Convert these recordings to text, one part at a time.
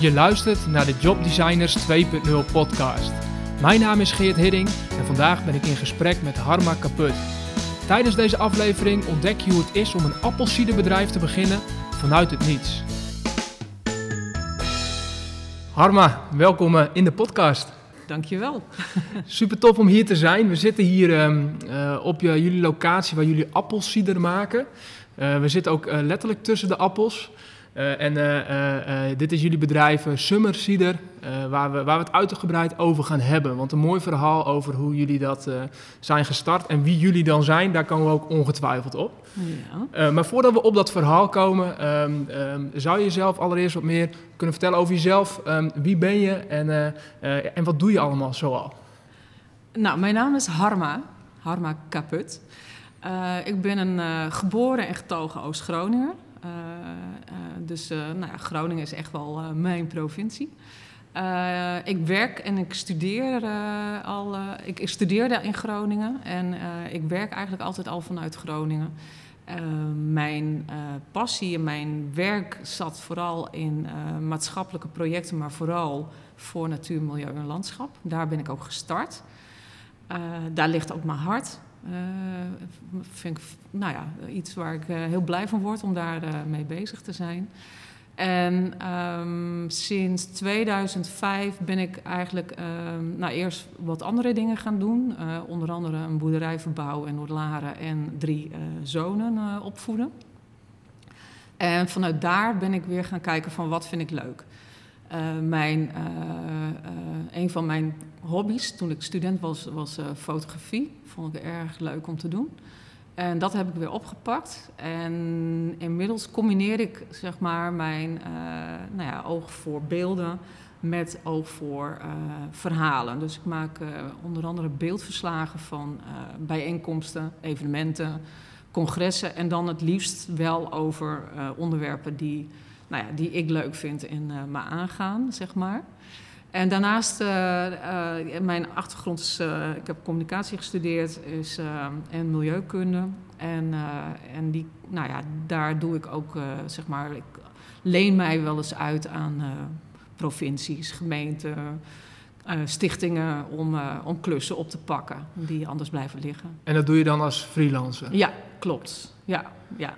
Je luistert naar de Job Designers 2.0 podcast. Mijn naam is Geert Hidding en vandaag ben ik in gesprek met Harma Kaput. Tijdens deze aflevering ontdek je hoe het is om een appelsiederbedrijf te beginnen vanuit het niets. Harma, welkom eh, in de podcast. Dankjewel. Super tof om hier te zijn. We zitten hier um, uh, op je, jullie locatie waar jullie appelsieder maken. Uh, we zitten ook uh, letterlijk tussen de appels. Uh, en uh, uh, dit is jullie bedrijf Summer Cider, waar, we, waar we het uitgebreid over gaan hebben. Want een mooi verhaal over hoe jullie dat zijn gestart en wie jullie dan zijn, daar komen we ook ongetwijfeld op. Ja. maar voordat we op dat verhaal komen, um, um, zou je jezelf allereerst wat meer kunnen vertellen over jezelf. Um, wie ben je en, en wat doe je allemaal zoal? Nou, mijn naam is Harma, Harma Kaput. ik ben een geboren en getogen Oost-Groninger. Uh, uh, dus uh, nou ja, Groningen is echt wel mijn provincie. ik werk en ik studeer al. Ik, ik, studeerde in Groningen en ik werk eigenlijk altijd al vanuit Groningen. mijn passie en mijn werk zat vooral in maatschappelijke projecten, maar vooral voor natuur, milieu en landschap. Daar ben ik ook gestart. daar ligt ook mijn hart. Uh, vind ik nou ja, iets waar ik uh, heel blij van word om daar uh, mee bezig te zijn. En um, sinds 2005 ben ik eigenlijk um, nou, eerst wat andere dingen gaan doen. onder andere een boerderij verbouwen in Noordlaren en drie zonen opvoeden. En vanuit daar ben ik weer gaan kijken van wat vind ik leuk. Mijn, een van mijn hobby's toen ik student was, was fotografie vond ik erg leuk om te doen. En dat heb ik weer opgepakt. En inmiddels combineer ik zeg maar mijn nou ja, oog voor beelden met oog voor verhalen. Dus ik maak onder andere beeldverslagen van bijeenkomsten, evenementen, congressen. En dan het liefst wel over onderwerpen die, nou ja, die ik leuk vind en me aangaan, zeg maar. En daarnaast, uh, uh, mijn achtergrond is, uh, ik heb communicatie gestudeerd is, en milieukunde. En, en die, nou ja, daar doe ik ook, zeg maar, ik leen mij wel eens uit aan provincies, gemeenten, stichtingen om, om klussen op te pakken die anders blijven liggen. En dat doe je dan als freelancer? Ja, klopt. Ja, ja.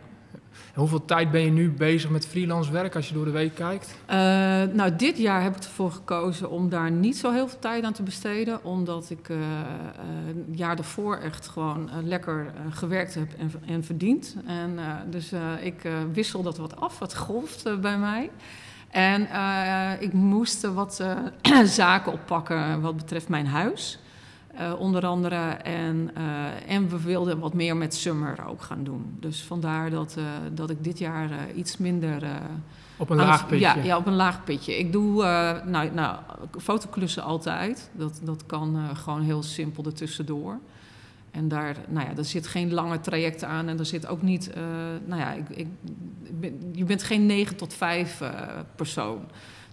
Hoeveel tijd ben je nu bezig met freelance werk als je door de week kijkt? Uh, nou, dit jaar heb ik ervoor gekozen om daar niet zo heel veel tijd aan te besteden. Omdat ik het jaar daarvoor echt gewoon lekker gewerkt heb en, en verdiend. En, dus ik wissel dat wat af, wat golft bij mij. En ik moest wat zaken oppakken wat betreft mijn huis. Uh, onder andere. En, uh, en we wilden wat meer met Summer ook gaan doen. Dus vandaar dat, uh, dat ik dit jaar iets minder. op een laag pitje? Ja, ja, op een laag pitje. Ik doe nou, nou, fotoklussen altijd. Dat, dat kan gewoon heel simpel ertussendoor. En daar, nou ja, daar zit geen lange traject aan. En er zit ook niet. nou ja, ik, ik, je bent geen 9 tot 5 persoon.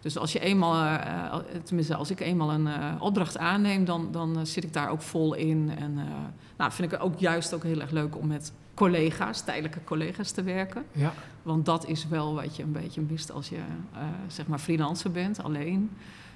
Dus als je eenmaal, uh, tenminste als ik eenmaal een uh, opdracht aanneem, dan, dan zit ik daar ook vol in. En nou, vind ik het ook juist ook heel erg leuk om met collega's, tijdelijke collega's te werken. Ja. Want dat is wel wat je een beetje mist als je zeg maar freelancer bent, alleen.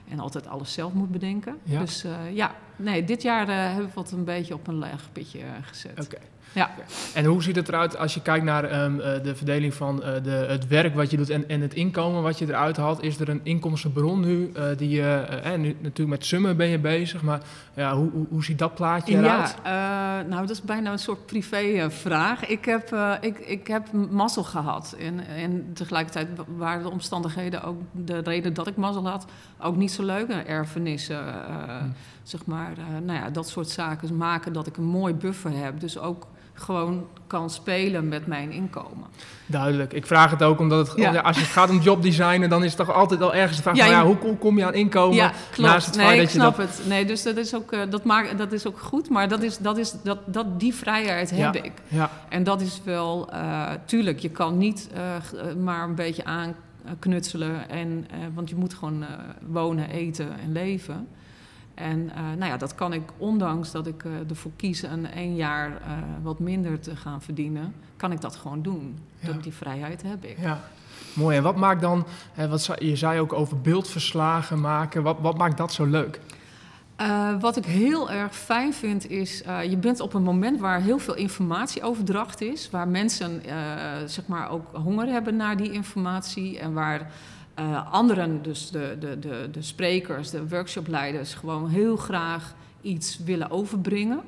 En altijd alles zelf moet bedenken. Ja. Dus ja, nee, dit jaar hebben we wat een beetje op een laag pitje gezet. Oké. Okay. Ja. En hoe ziet het eruit als je kijkt naar um, uh, de verdeling van uh, de, het werk wat je doet en, en het inkomen wat je eruit haalt? Is er een inkomstenbron nu uh, die je, nu, natuurlijk met summen ben je bezig, maar ja, hoe, hoe, hoe ziet dat plaatje eruit? Ja, nou dat is bijna een soort privévraag. Ik heb, ik, ik heb mazzel gehad en, en tegelijkertijd waren de omstandigheden ook de reden dat ik mazzel had ook niet zo leuk. Erfenissen, hm. Zeg maar, nou ja, dat soort zaken maken dat ik een mooi buffer heb. Dus ook gewoon kan spelen met mijn inkomen. Duidelijk. Ik vraag het ook omdat het, ja. als het gaat om jobdesignen, dan is het toch altijd al ergens de vraag: ja, van, ja, hoe, hoe, kom je aan inkomen? Ja, klopt. Naast het nee, ik dat snap het. Nee, dus dat is ook, uh, dat maakt, dat is ook goed, maar dat is, dat is, dat, dat, die vrijheid heb ik. Ja. En dat is wel, uh, tuurlijk, je kan niet uh, maar een beetje aanknutselen, en, want je moet gewoon wonen, eten en leven. En uh, nou ja, dat kan ik, ondanks dat ik uh, ervoor kies een één jaar uh, wat minder te gaan verdienen, kan ik dat gewoon doen. Ja. Dat, die vrijheid heb ik. Ja. Mooi. En wat maakt dan, hè, wat, je zei ook over beeldverslagen maken, wat, wat maakt dat zo leuk? Uh, wat ik heel erg fijn vind is, uh, je bent op een moment waar heel veel informatieoverdracht is, waar mensen uh, zeg maar ook honger hebben naar die informatie en waar anderen, dus de, de, de, de sprekers, de workshopleiders, gewoon heel graag iets willen overbrengen.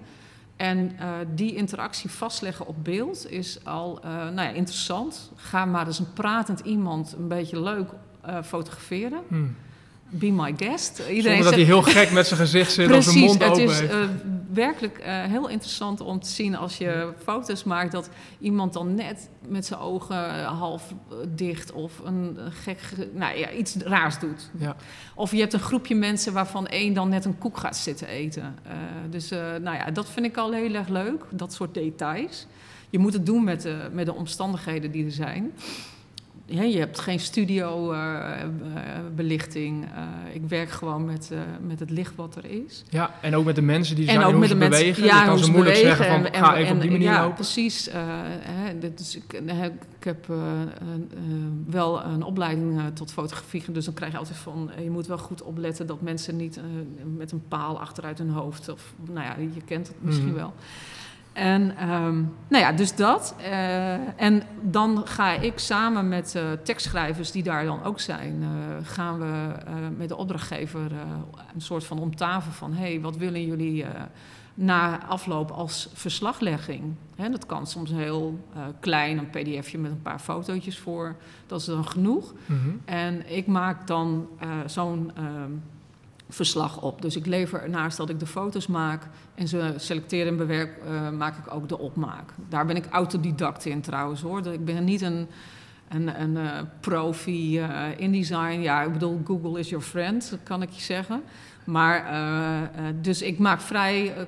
En die interactie vastleggen op beeld is al nou ja, interessant. Ga maar eens een pratend iemand een beetje leuk fotograferen. Hmm be my guest. Iedereen Zonder dat hij heel gek met zijn gezicht zit of zijn mond open het is uh, werkelijk uh, heel interessant om te zien als je foto's maakt... dat iemand dan net met zijn ogen half dicht of een gek, nou, ja, iets raars doet. Ja. Of je hebt een groepje mensen waarvan één dan net een koek gaat zitten eten. Uh, dus nou ja, dat vind ik al heel erg leuk, dat soort details. Je moet het doen met de, met de omstandigheden die er zijn ja, je hebt geen studio-belichting. Uh, uh, ik werk gewoon met, uh, met het licht wat er is. Ja, en ook met de mensen die zijn, hoe ze bewegen. Ja, je kan ze moeilijk bewegen zeggen van, en, ga even op die manier ja, lopen. precies. Hè, dus ik, ik heb wel een opleiding tot fotografie. Dus dan krijg je altijd van... je moet wel goed opletten dat mensen niet met een paal achteruit hun hoofd... of nou ja, je kent het misschien mm. wel... En um, nou ja, dus dat. Uh, en dan ga ik samen met uh, tekstschrijvers die daar dan ook zijn, uh, gaan we met de opdrachtgever een soort van om tafel van: hé, hey, wat willen jullie na afloop als verslaglegging? Hè, dat kan soms heel klein, een pdfje met een paar fotootjes voor. Dat is dan genoeg. Mm -hmm. En ik maak dan zo'n. Ehm, verslag op. Dus ik lever naast dat ik de foto's maak en ze selecteer en bewerk, uh, maak ik ook de opmaak. Daar ben ik autodidact in trouwens hoor. Ik ben niet een, een, een uh, profi uh, in design. Ja, ik bedoel, Google is your friend, kan ik je zeggen. Maar, dus ik maak vrij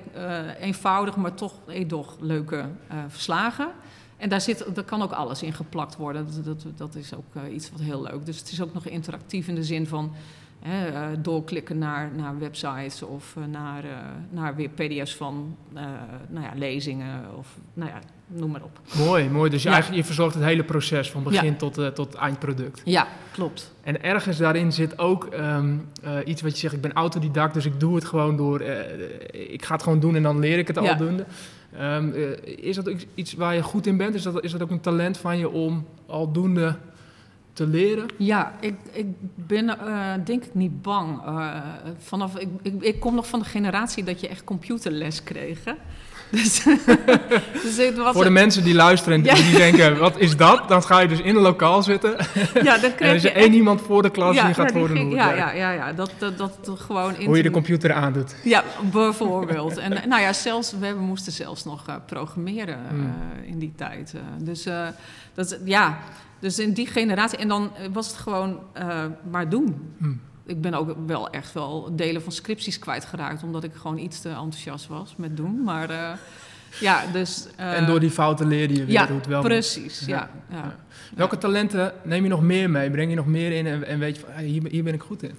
eenvoudig, maar toch edoch leuke verslagen. En daar, zit, daar kan ook alles in geplakt worden. Dat, dat, dat is ook iets wat heel leuk. Dus het is ook nog interactief in de zin van Hè, uh, doorklikken naar, naar websites of uh, naar, uh, naar weer pdf's van nou ja, lezingen of nou ja, noem maar op. Mooi, mooi. Dus je, ja. eigenlijk, je verzorgt het hele proces van begin ja. tot, tot eindproduct. Ja, klopt. En ergens daarin zit ook um, iets wat je zegt, ik ben autodidact, dus ik doe het gewoon door, ik ga het gewoon doen en dan leer ik het aldoende. Um, is dat iets waar je goed in bent? Is dat, is dat ook een talent van je om aldoende te leren? Ja, ik, ik ben uh, denk ik niet bang. Uh, vanaf, ik, ik, ik, kom nog van de generatie dat je echt computerles kreeg. Hè? Dus, dus het was Voor de mensen die luisteren en die denken, wat is dat? Dan ga je dus in een lokaal zitten. Ja, dan en er is er één iemand voor de klas ja, die gaat worden ja, ja, ja, ja, dat, dat, dat gewoon... Hoe je de computer aandoet. Ja, bijvoorbeeld. en nou ja, zelfs, we moesten zelfs nog uh, programmeren hmm. in die tijd. dus dat, ja... Dus in die generatie. En dan eh, was het gewoon uh, maar doen. Hm. Ik ben ook wel echt wel delen van scripties kwijtgeraakt. Omdat ik gewoon iets te enthousiast was met doen. Maar uh, ja, dus... en door die fouten leerde je weer ja, hoe het wel precies, ja, ja, ja. Welke talenten neem je nog meer mee? Breng je nog meer in en, en weet je van, hier, hier ben ik goed in?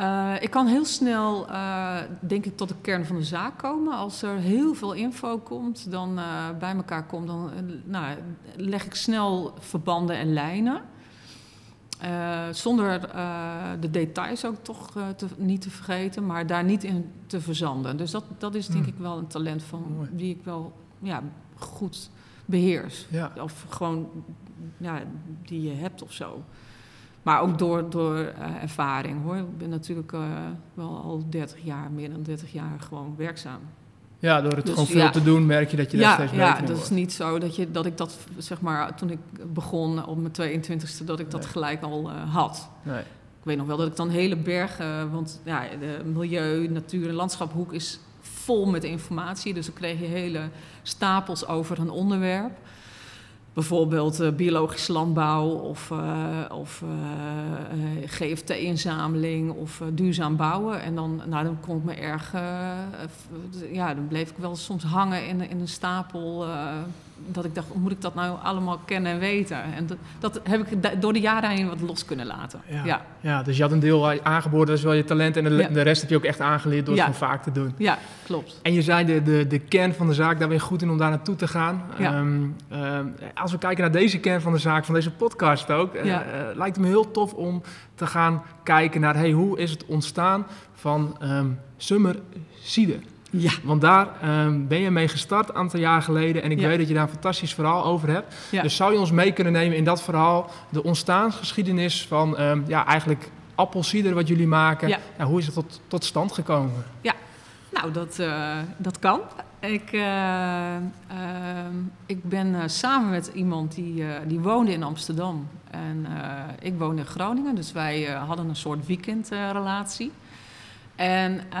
Uh, ik kan heel snel, uh, denk ik, tot de kern van de zaak komen. Als er heel veel info komt, dan uh, bij elkaar komt, dan nou, leg ik snel verbanden en lijnen. zonder de details ook toch te, niet te vergeten, maar daar niet in te verzanden. Dus dat, dat is denk hmm. ik wel een talent van Mooi. die ik wel ja, goed beheers. Ja. Of gewoon ja, die je hebt of zo. Maar ook door, door uh, ervaring hoor. Ik ben natuurlijk uh, wel al 30 jaar, meer dan 30 jaar gewoon werkzaam. Ja, door het dus, gewoon veel ja, te doen merk je dat je daar ja, steeds beter Ja, dat is niet zo dat, je, dat ik dat, zeg maar, toen ik begon op mijn 22e, dat ik dat nee. gelijk al uh, had. Nee. Ik weet nog wel dat ik dan hele bergen, want ja, de milieu, natuur en landschaphoek is vol met informatie. Dus dan kreeg je hele stapels over een onderwerp bijvoorbeeld uh, biologisch landbouw of, uh, of uh, GFT-inzameling of duurzaam bouwen. En dan, nou, dan kon ik me erg, ja, dan bleef ik wel soms hangen in, in een stapel dat ik dacht, hoe moet ik dat nou allemaal kennen en weten? En dat, dat heb ik door de jaren heen wat los kunnen laten. Ja. ja. Ja. dus je had een deel aangeboren, dat is wel je talent. En de, Ja. de rest heb je ook echt aangeleerd door het vaak te doen. Ja, klopt. En je zei de, de, de kern van de zaak, daar ben je goed in om daar naartoe te gaan. Ja. Ehm, als we kijken naar deze kern van de zaak, van deze podcast ook, eh, lijkt het me heel tof om te gaan kijken naar hey, hoe is het ontstaan van ehm Summer Cider. Ja. Want daar ehm, ben je mee gestart een aantal jaar geleden en ik Ja. weet dat je daar een fantastisch verhaal over hebt. Ja. Dus zou je ons mee kunnen nemen in dat verhaal, de ontstaansgeschiedenis van ehm, ja, eigenlijk appelcider wat jullie maken. Ja. hoe is het tot, tot stand gekomen? Nou, dat, eh, dat kan. Ik, eh, ehm, ik ben eh, samen met iemand die, die woonde in Amsterdam. En ik woonde in Groningen, dus wij hadden een soort weekendrelatie. En eh,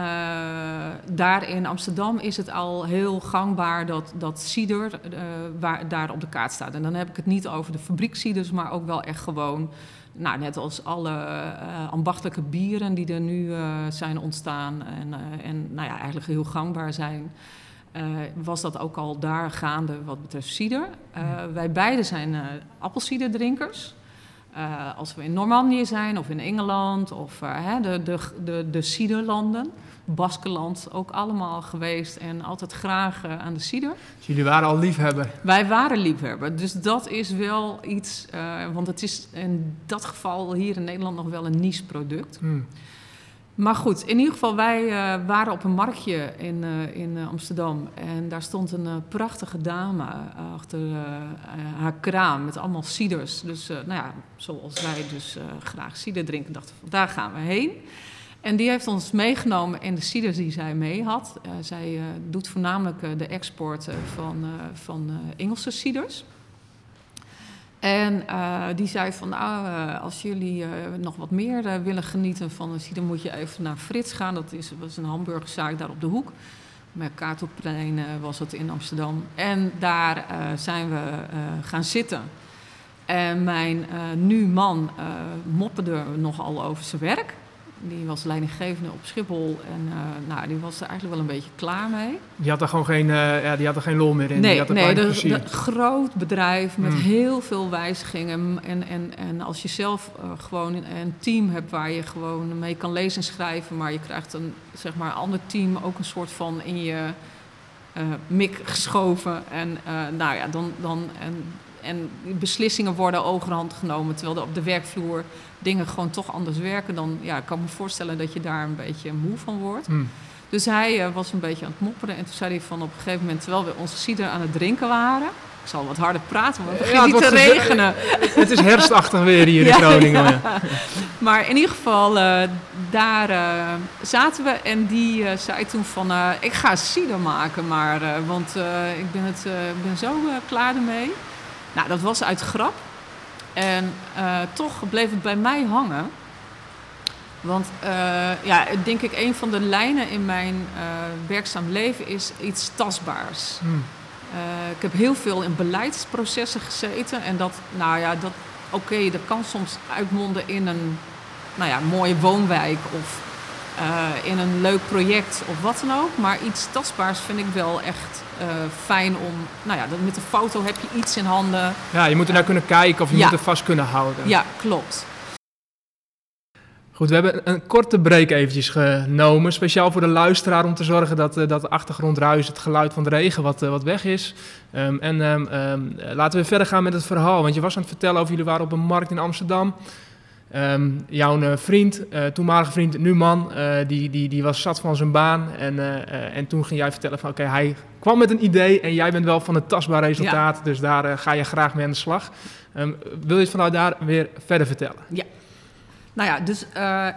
daar in Amsterdam is het al heel gangbaar dat, dat cider eh, waar, daar op de kaart staat. En dan heb ik het niet over de fabrieksciders, maar ook wel echt gewoon... Nou, net als alle eh, ambachtelijke bieren die er nu zijn ontstaan en, en nou ja, eigenlijk heel gangbaar zijn, was dat ook al daar gaande wat betreft cider. Wij beiden zijn appelciderdrinkers. Eh, als we in Normandië zijn of in Engeland of eh, hè, de, de, de, de ciderlanden, Baskeland ook allemaal geweest en altijd graag eh, aan de cider. Dus jullie waren al liefhebber. Wij waren liefhebber, dus dat is wel iets, want het is in dat geval hier in Nederland nog wel een niche product. Hm. Maar goed, in ieder geval, wij eh, waren op een marktje in, eh, in eh, Amsterdam. En daar stond een prachtige dame achter haar kraam met allemaal ciders. Dus, nou ja, zoals wij dus graag cider drinken, dachten we, daar gaan we heen. En die heeft ons meegenomen in de ciders die zij mee had. Zij doet voornamelijk de export van, van Engelse ciders. En eh, die zei van, nou, eh, als jullie eh, nog wat meer willen genieten van een cider, moet je even naar Frits gaan. Dat is, was een hamburgerzaak daar op de hoek. Mercatorplein eh was het in Amsterdam. En daar zijn we gaan zitten. En mijn nu man mopperde nogal over zijn werk. Die was leidinggevende op Schiphol. En eh, nou, die was er eigenlijk wel een beetje klaar mee. Die had er gewoon geen, eh, ja, die had er geen lol meer in. die Nee, had er nee de, plezier. de groot bedrijf met Hmm. heel veel wijzigingen. En, en, en als je zelf eh, gewoon een, een team hebt waar je gewoon mee kan lezen en schrijven, maar je krijgt een zeg maar, ander team ook een soort van in je mik geschoven. En nou ja, dan. dan en, en beslissingen worden overhand genomen, terwijl er op de werkvloer dingen gewoon toch anders werken. Dan ja, ik kan me voorstellen dat je daar een beetje moe van wordt. Hm. Dus hij eh, was een beetje aan het mopperen. En toen zei hij van op een gegeven moment, terwijl we onze cider aan het drinken waren... Ik zal wat harder praten, want het Ja, begint niet te regenen. Het is herfstachtig weer hier in Ja, Groningen. ja. Maar in ieder geval, eh, daar eh, zaten we. En die zei toen van, ik ga cider maken, maar, want ik ben, het, ben zo klaar ermee. Nou, dat was uit grap. En eh, toch bleef het bij mij hangen. Want eh, ja, denk ik, een van de lijnen in mijn eh, werkzaam leven is iets tastbaars. Hm. Eh, ik heb heel veel in beleidsprocessen gezeten. En dat, nou ja, dat, oké, dat kan soms uitmonden in een nou ja, mooie woonwijk of in een leuk project of wat dan ook. Maar iets tastbaars vind ik wel echt eh, fijn om. Nou ja, met een foto heb je iets in handen. Ja, je moet er naar kunnen kijken of je Ja. moet er vast kunnen houden. Ja, klopt. Goed, we hebben een korte break eventjes genomen. Speciaal voor de luisteraar om te zorgen dat, eh, dat de achtergrondruis, het geluid van de regen wat, eh, wat weg is. Ehm, en ehm, ehm, eh, laten we verder gaan met het verhaal. Want je was aan het vertellen over jullie waren op een markt in Amsterdam. Ehm, jouw eh, vriend, eh, toenmalige vriend, nu man, eh, die, die, die was zat van zijn baan. En, en toen ging jij vertellen van oké, hij kwam met een idee en jij bent wel van het tastbaar resultaat. Dus daar ga je graag mee aan de slag. Ehm, wil je het vanuit daar weer verder vertellen? Nou ja, dus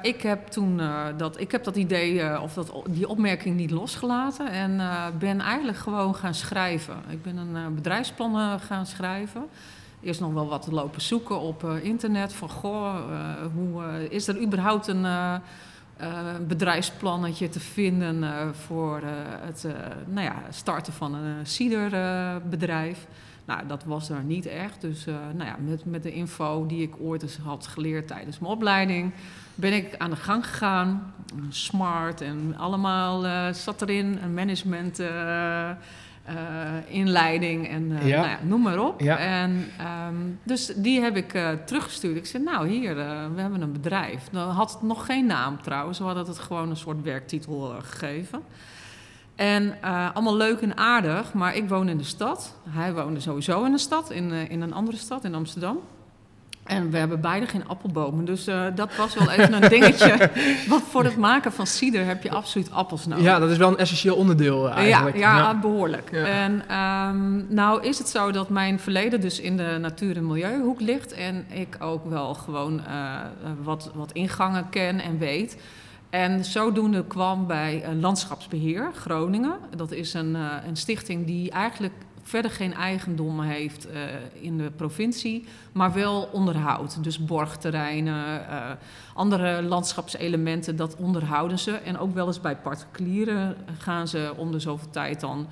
ik heb toen dat, ik heb dat idee of dat, die opmerking niet losgelaten en ben eigenlijk gewoon gaan schrijven. Ik ben een bedrijfsplan gaan schrijven. Eerst nog wel wat lopen zoeken op eh, internet van goh, eh, hoe eh, is er überhaupt een bedrijfsplannetje te vinden voor het nou ja, starten van een ciderbedrijf. Nou, dat was er niet echt. Dus nou ja, met, met de info die ik ooit eens had geleerd tijdens mijn opleiding, ben ik aan de gang gegaan. Smart en allemaal zat erin. Een management inleiding en eh, Ja. nou ja, noem maar op. Ja. En, ehm, dus die heb ik eh, teruggestuurd. Ik zei, nou hier, eh, we hebben een bedrijf. Dan had het nog geen naam trouwens. We hadden het gewoon een soort werktitel eh, gegeven. En eh, allemaal leuk en aardig, maar ik woon in de stad. Hij woonde sowieso in de stad, in, eh, in een andere stad, in Amsterdam. En we hebben beide geen appelbomen. Dus eh, dat was wel even een dingetje. Want voor het maken van cider heb je absoluut appels nodig. Ja, dat is wel een essentieel onderdeel eh, eigenlijk. Ja, ja, behoorlijk. Ja. En ehm, nou is het zo dat mijn verleden dus in de natuur- en milieuhoek ligt. En ik ook wel gewoon eh, wat, wat ingangen ken en weet. En zodoende kwam bij eh, Landschapsbeheer Groningen. Dat is een, een stichting die eigenlijk verder geen eigendom heeft eh, in de provincie, maar wel onderhoudt. Dus borgterreinen, eh, andere landschapselementen, dat onderhouden ze. En ook wel eens bij particulieren gaan ze om de zoveel tijd dan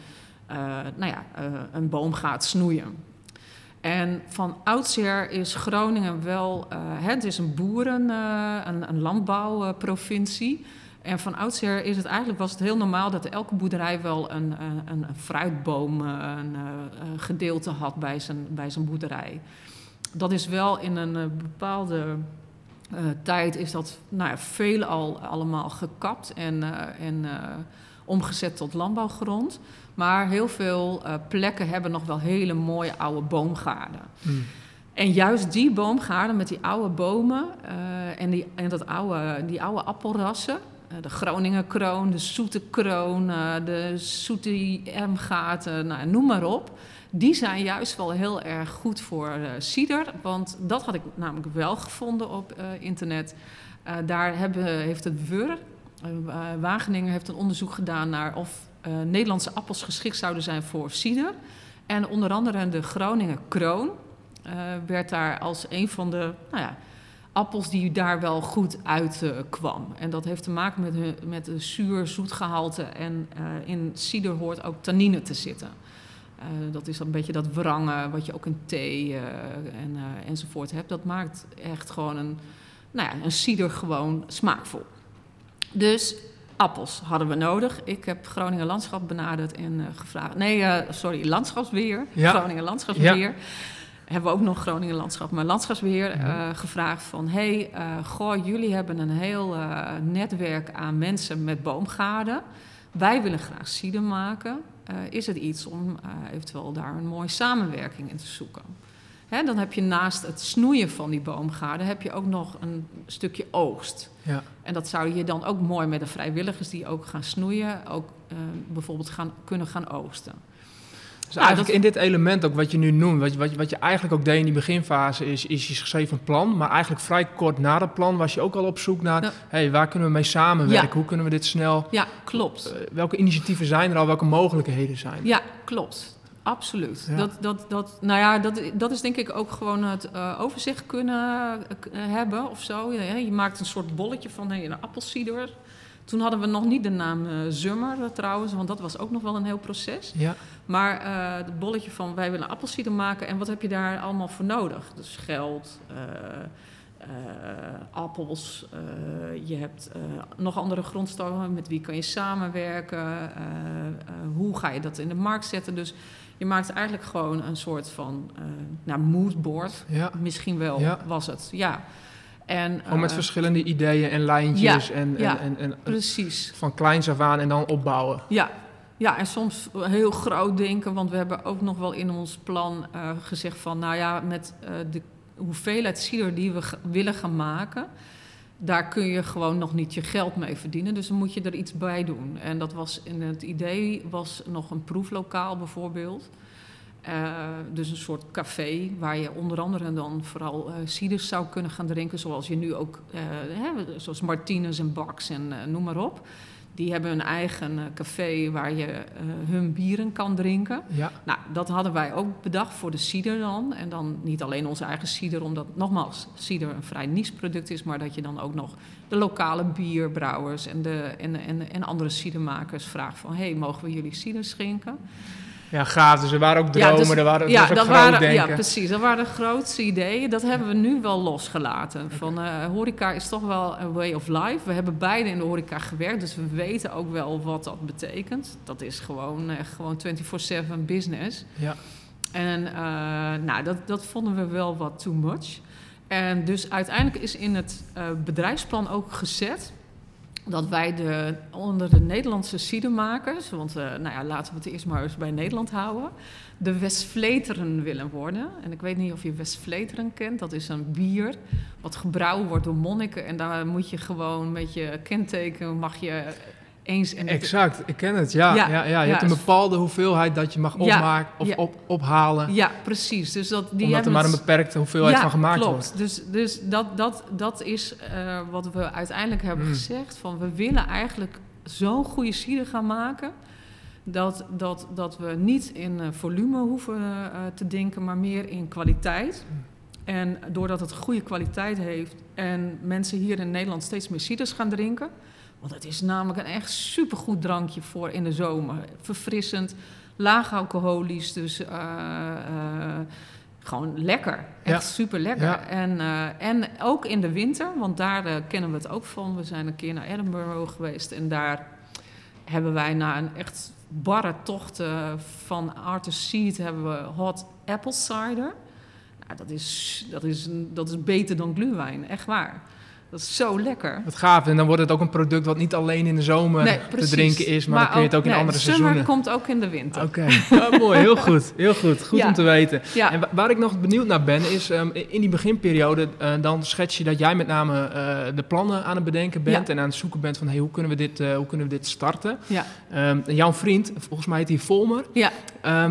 eh, nou ja, een boom gaat snoeien. En van oudsher is Groningen wel, het is een boeren, een, een landbouwprovincie. En van oudsher is het eigenlijk, was het heel normaal dat elke boerderij wel een, een, een fruitboom eh, een, eh, een gedeelte had bij zijn, bij zijn boerderij. Dat is wel in een eh, bepaalde eh, tijd is dat nou ja, veelal allemaal gekapt en, eh, en eh, omgezet tot landbouwgrond. Maar heel veel eh, plekken hebben nog wel hele mooie oude boomgaarden. Hmm. En juist die boomgaarden met die oude bomen eh, en, die, en dat oude, die oude appelrassen, eh, de Groninger kroon, de zoete kroon, eh, de zoete ermgaten, nou, noem maar op. Die zijn juist wel heel erg goed voor eh cider. Want dat had ik namelijk wel gevonden op eh, internet. Eh, daar hebben, heeft het WUR, eh, Wageningen, heeft een onderzoek gedaan naar of eh, Nederlandse appels geschikt zouden zijn voor cider. En onder andere de Groninger kroon eh, werd daar als een van de nou ja, appels die daar wel goed uit eh, kwam. En dat heeft te maken met, hun, met de zuur-zoetgehalte. En eh, in cider hoort ook tannine te zitten. Eh, dat is een beetje dat wrangen wat je ook in thee en, enzovoort hebt. Dat maakt echt gewoon een, nou ja, een cider gewoon smaakvol. Dus appels hadden we nodig. Ik heb Groningen Landschap benaderd en gevraagd... Nee, sorry, Landschapsbeheer. Ja. Groningen Landschapsbeheer. Hebben we ook nog Groningen Landschap, maar Landschapsbeheer eh, gevraagd van... hey, eh, goh, jullie hebben een heel eh, netwerk aan mensen met boomgaarden. Wij willen graag cider maken. Is het iets om eventueel daar een mooie samenwerking in te zoeken? Hè, dan heb je naast het snoeien van die boomgaarden... heb je ook nog een stukje oogst. Ja. En dat zou je dan ook mooi met de vrijwilligers die ook gaan snoeien... ook bijvoorbeeld gaan, kunnen gaan oogsten. Dus Nou, eigenlijk dat- in dit element ook wat je nu noemt, wat je, wat wat je eigenlijk ook deed in die beginfase, is, is je schreef een plan. Maar eigenlijk vrij kort na dat plan was je ook al op zoek naar, Ja. hey, waar kunnen we mee samenwerken? Ja. Hoe kunnen we dit snel, Ja, klopt. eh, welke initiatieven zijn er al, welke mogelijkheden zijn er? Ja, klopt. Absoluut. Ja. Dat, dat, dat, nou ja, dat, dat is denk ik ook gewoon het eh, overzicht kunnen eh, hebben of zo. Ja, je maakt een soort bolletje van hey, een appelsieder. Toen hadden we nog niet de naam eh Zummer eh, trouwens, want dat was ook nog wel een heel proces. Ja, Maar eh, het bolletje van wij willen appelsieder maken en wat heb je daar allemaal voor nodig? Dus geld, appels, je hebt nog andere grondstoffen, met wie kan je samenwerken, hoe ga je dat in de markt zetten? Dus je maakt eigenlijk gewoon een soort van nou, moodboard, ja. misschien wel Ja. was het, ja. En, Gewoon met eh, verschillende ideeën en lijntjes ja, en, ja. en, en, en Precies. van kleins af aan en dan opbouwen. Ja. ja, en soms heel groot denken, want we hebben ook nog wel in ons plan eh, gezegd van, nou ja, met eh, de hoeveelheid cider die we willen gaan maken, daar kun je gewoon nog niet je geld mee verdienen. Dus dan moet je er iets bij doen. En dat was in het idee was nog een proeflokaal bijvoorbeeld. Eh, dus een soort café waar je onder andere dan vooral ciders zou kunnen gaan drinken. Zoals je nu ook, eh, hè, zoals Martinez en Bax en noem maar op. Die hebben een eigen café waar je hun bieren kan drinken. Ja, Nou, dat hadden wij ook bedacht voor de cider dan. En dan niet alleen onze eigen cider, omdat nogmaals cider een vrij niche product is, maar dat je dan ook nog de lokale bierbrouwers en, de, en, en, en andere cidermakers vraagt van, hey, mogen we jullie cider schenken? Ja, gaaf. Dus er waren ook dromen, Ja, dus- er waren, ja, dat groot waren, ja, precies. Dat waren de grootste ideeën. Dat hebben we nu wel losgelaten. Van, eh, horeca is toch wel een way of life. We hebben beide in de horeca gewerkt, dus we weten ook wel wat dat betekent. Dat is gewoon, eh, gewoon 24-7 business. Ja. En eh, nou, dat, dat vonden we wel wat too much. En dus uiteindelijk is in het bedrijfsplan ook gezet dat wij de, onder de Nederlandse cidermakers, want eh, nou ja, laten we het eerst maar eens bij Nederland houden, de Westvleteren willen worden. En ik weet niet of je Westvleteren kent, dat is een bier wat gebrouwen wordt door monniken. En daar moet je gewoon met je kenteken, mag je eens... En Exact, ik ken het. Ja, ja, Ja, ja, je hebt een bepaalde hoeveelheid dat je mag opmaken of op, ophalen. Ja, precies. Dus dat, die omdat er maar een beperkte hoeveelheid van gemaakt klopt. wordt. Dus, dus dat, dat, dat is eh, wat we uiteindelijk hebben Mm. gezegd. Van we willen eigenlijk zo'n goede cider gaan maken. Dat, dat, dat we niet in eh, volume hoeven eh, te denken, maar meer in kwaliteit. En doordat het goede kwaliteit heeft en mensen hier in Nederland steeds meer ciders gaan drinken. Want het is namelijk een echt supergoed drankje voor in de zomer. Verfrissend, laag alcoholisch, dus eh, eh, gewoon lekker. Echt Ja. super lekker. Ja. En, eh, en ook in de winter, want daar kennen we het ook van. We zijn een keer naar Edinburgh geweest en daar hebben wij na een echt barre tocht van Arthur Seed hebben we hot apple cider. Nou, dat, is, dat, is, dat is beter dan gluwijn, echt waar. Dat is zo lekker. Wat gaaf. En dan wordt het ook een product wat niet alleen in de zomer Nee, te drinken is, maar, dan kun je het ook in nee, andere seizoenen. komt ook in de winter. Oké, Ja, mooi. Heel goed. Heel goed. Goed Ja. om te weten. Ja. En wa- waar ik nog benieuwd naar ben, is ehm, in die beginperiode, eh, dan schets je dat jij met name eh, de plannen aan het bedenken bent Ja. en aan het zoeken bent van hey, hoe, kunnen we dit, eh, hoe kunnen we dit starten. Ja. En jouw vriend, volgens mij heet hij Volmer, Ja. eh,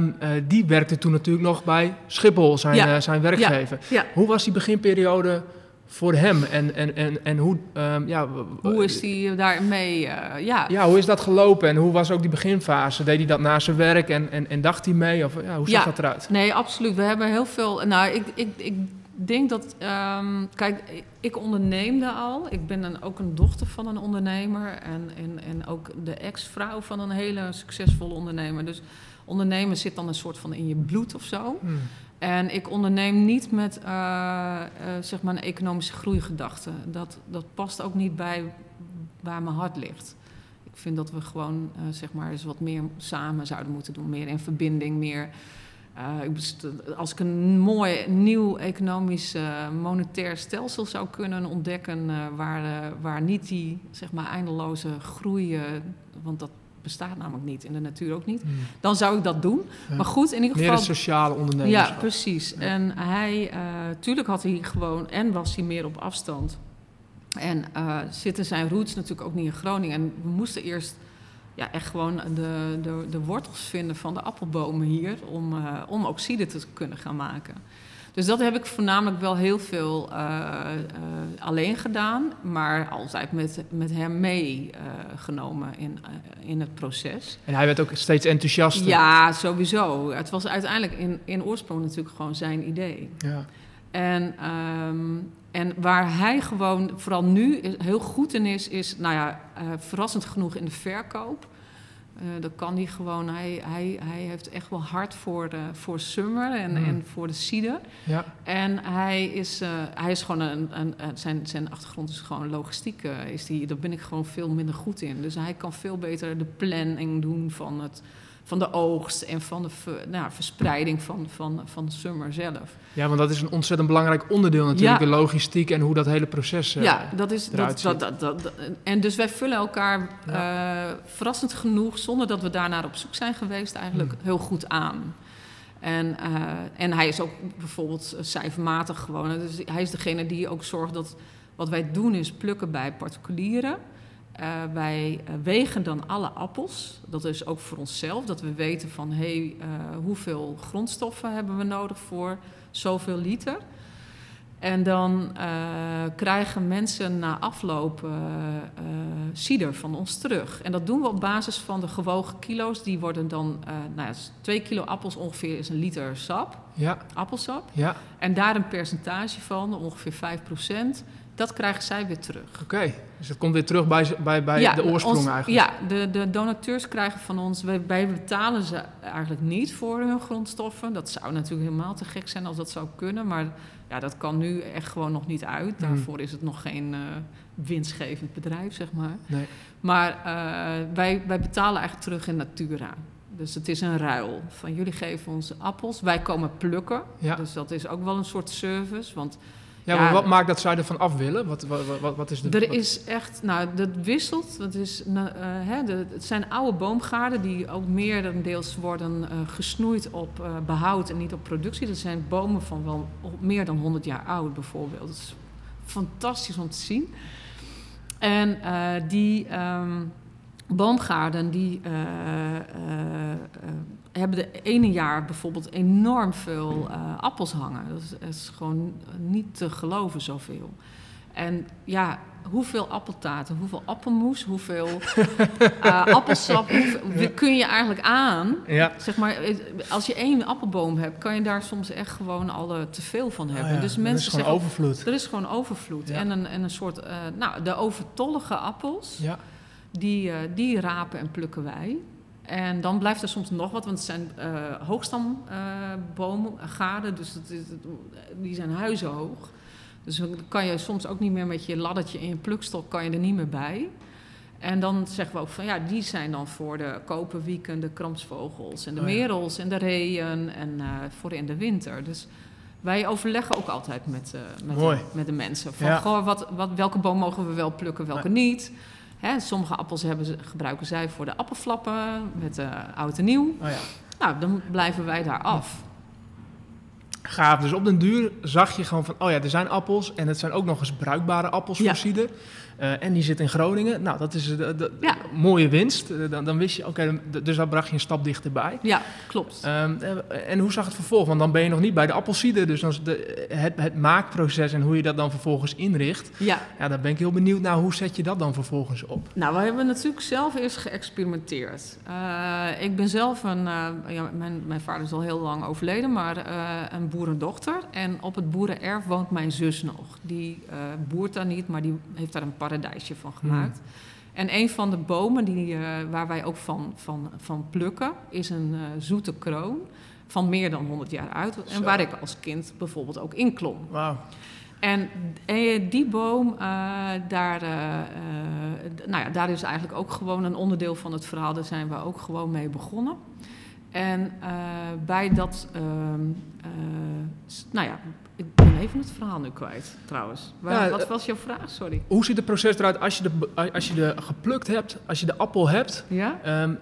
die werkte toen natuurlijk nog bij Schiphol, zijn, Ja. zijn werkgever. Ja. Hoe was die beginperiode voor hem en, en, en, en hoe, ehm, ja, Hoe is die daarmee? eh ja. ja, hoe is dat gelopen en hoe was ook die beginfase? Deed hij dat na zijn werk en, en, en dacht hij mee? Of ja, hoe zag Ja. dat eruit? Nee, absoluut. We hebben heel veel. Nou, ik, ik, ik denk dat. ehm, kijk, ik onderneemde al. Ik ben een, ook een dochter van een ondernemer. En, en, en ook de ex-vrouw van een hele succesvolle ondernemer. Dus ondernemen zit dan een soort van in je bloed of zo. Hmm. En ik onderneem niet met eh, eh, zeg maar een economische groeigedachte. Dat, dat past ook niet bij waar mijn hart ligt. Ik vind dat we gewoon eh, zeg maar eens wat meer samen zouden moeten doen. Meer in verbinding, meer. als ik een mooi nieuw economisch monetair stelsel zou kunnen ontdekken, waar, waar niet die zeg maar eindeloze groei, want dat bestaat namelijk niet in de natuur ook niet, Hmm. dan zou ik dat doen. Ja. Maar goed, in ieder Meer geval. een sociale Ja, ondernemerschap. precies. Ja. En hij, eh tuurlijk had hij gewoon, en was hij meer op afstand. En eh, zitten zijn roots natuurlijk ook niet in Groningen. En we moesten eerst ja, echt gewoon de, de, de wortels vinden van de appelbomen hier, om, eh, om ook cider te kunnen gaan maken. Dus dat heb ik voornamelijk wel heel veel eh, eh, alleen gedaan, maar altijd met, met hem meegenomen in, eh, in het proces. En hij werd ook steeds enthousiaster. Ja, sowieso. Het was uiteindelijk in, in oorsprong natuurlijk gewoon zijn idee. Ja. En, ehm, en waar hij gewoon vooral nu heel goed in is, is nou ja, verrassend genoeg in de verkoop. Eh dat kan hij gewoon. Hij, hij, hij heeft echt wel hard voor, de, voor Summer en, Mm. en voor de cider. Ja. En hij is, eh, hij is gewoon een, een, een- zijn, zijn achtergrond is gewoon logistiek. eh, is die, daar ben ik gewoon veel minder goed in. Dus hij kan veel beter de planning doen van, het, van de oogst en van de nou, verspreiding van, van, van Summer zelf. ja, want dat is een ontzettend belangrijk onderdeel natuurlijk, Ja. de logistiek en hoe dat hele proces... eh, ja, dat is. dat, dat, dat- en dus wij vullen elkaar eh, verrassend genoeg, zonder dat we daarnaar op zoek zijn geweest, eigenlijk Hmm. heel goed aan. En, eh, en hij is ook bijvoorbeeld cijfermatig gewoon. Dus hij is degene die ook zorgt dat wat wij doen is plukken bij particulieren. Eh, wij eh, wegen dan alle appels. Dat is ook voor onszelf, dat we weten van hé, hey, eh, hoeveel grondstoffen hebben we nodig voor zoveel liter. En dan krijgen mensen na afloop cider van ons terug. En dat doen we op basis van de gewogen kilo's. Die worden dan, nou ja, twee kilo appels ongeveer is een liter sap, Ja, appelsap. ja. En daar een percentage van, ongeveer 5%, Dat krijgen zij weer terug. Oké, dus het komt weer terug bij, bij, bij de oorsprong ons, eigenlijk. Ja, de, de donateurs krijgen van ons... Wij, wij betalen ze eigenlijk niet voor hun grondstoffen. Dat zou natuurlijk helemaal te gek zijn als dat zou kunnen. Maar ja, dat kan nu echt gewoon nog niet uit. Hmm. Daarvoor is het nog geen uh, winstgevend bedrijf, zeg maar. Nee. Maar uh, wij, wij betalen eigenlijk terug in natura. Dus het is een ruil. Van jullie geven ons appels, wij komen plukken. Ja. Dus dat is ook wel een soort service. Want ja, maar wat maakt dat zij ervan af willen? Wat, wat, wat, wat is de, er is echt, nou, dat wisselt. Dat is, uh, hè, de, het zijn oude boomgaarden die ook meerendeels worden uh, gesnoeid op uh, behoud en niet op productie. Dat zijn bomen van wel meer dan 100 jaar oud, bijvoorbeeld. Dat is fantastisch om te zien. En die um, boomgaarden die hebben de ene jaar bijvoorbeeld enorm veel appels hangen. Dat is, dat is, gewoon niet te geloven zoveel. En ja, hoeveel appeltaarten, hoeveel appelmoes, hoeveel appelsap hoeveel, kun je eigenlijk aan? Ja. Zeg maar, als je één appelboom hebt, kan je daar soms echt gewoon al te veel van hebben. Oh ja, dus mensen er is gewoon zeggen, overvloed. Er is gewoon overvloed. En, een, en een soort, uh, nou, de overtollige appels, Ja. die, uh, die rapen en plukken wij. En dan blijft er soms nog wat, want het zijn uh, hoogstambomen, gaarden, dus het is, die zijn huizenhoog. Dus dan kan je soms ook niet meer met je laddertje en je plukstok kan je er niet meer bij. En dan zeggen we ook van ja, die zijn dan voor de koperwieken, de kramsvogels en de Oh merels en de reeën en uh, voor in de winter. Dus wij overleggen ook altijd met, uh, met, de, met de mensen. Van, goh, wat, wat, welke boom mogen we wel plukken, welke niet. Hè, sommige appels hebben ze, gebruiken zij voor de appelflappen met uh, oud en nieuw. Oh ja. Nou, dan blijven wij daar af. Gaaf. Dus op den duur zag je gewoon van, oh ja, er zijn appels en het zijn ook nog eens bruikbare appels voor cider. Uh, en die zit in Groningen. Nou, dat is de, de Ja. mooie winst. Uh, dan, dan wist je, oké, dus daar bracht je een stap dichterbij. Ja, klopt. Um, uh, en hoe zag het vervolg? Want dan ben je nog niet bij de appelsieder. Dus dan de, het, het maakproces en hoe je dat dan vervolgens inricht. Ja. Ja, daar ben ik heel benieuwd naar. Hoe zet je dat dan vervolgens op? Nou, we hebben natuurlijk zelf eerst geëxperimenteerd. Uh, ik ben zelf een... uh, ja, mijn, mijn vader is al heel lang overleden, maar uh, een boerendochter. En op het boerenerf woont mijn zus nog. Die uh, boert daar niet, maar die heeft daar een paradijsje van gemaakt. Hmm. En een van de bomen die, uh, waar wij ook van, van, van plukken is een uh, zoete kroon van meer dan 100 jaar uit. En Zo. waar ik als kind bijvoorbeeld ook in klom. Wauw. En eh, die boom, uh, daar, nou ja, daar is eigenlijk ook gewoon een onderdeel van het verhaal. Daar zijn we ook gewoon mee begonnen. En bij dat, ehm, nou ja, ik ben even het verhaal nu kwijt trouwens. Waar, Ja, wat was jouw vraag? Sorry. Hoe ziet het proces eruit als je de, als je de geplukt hebt, als je de appel hebt? Ja? Um,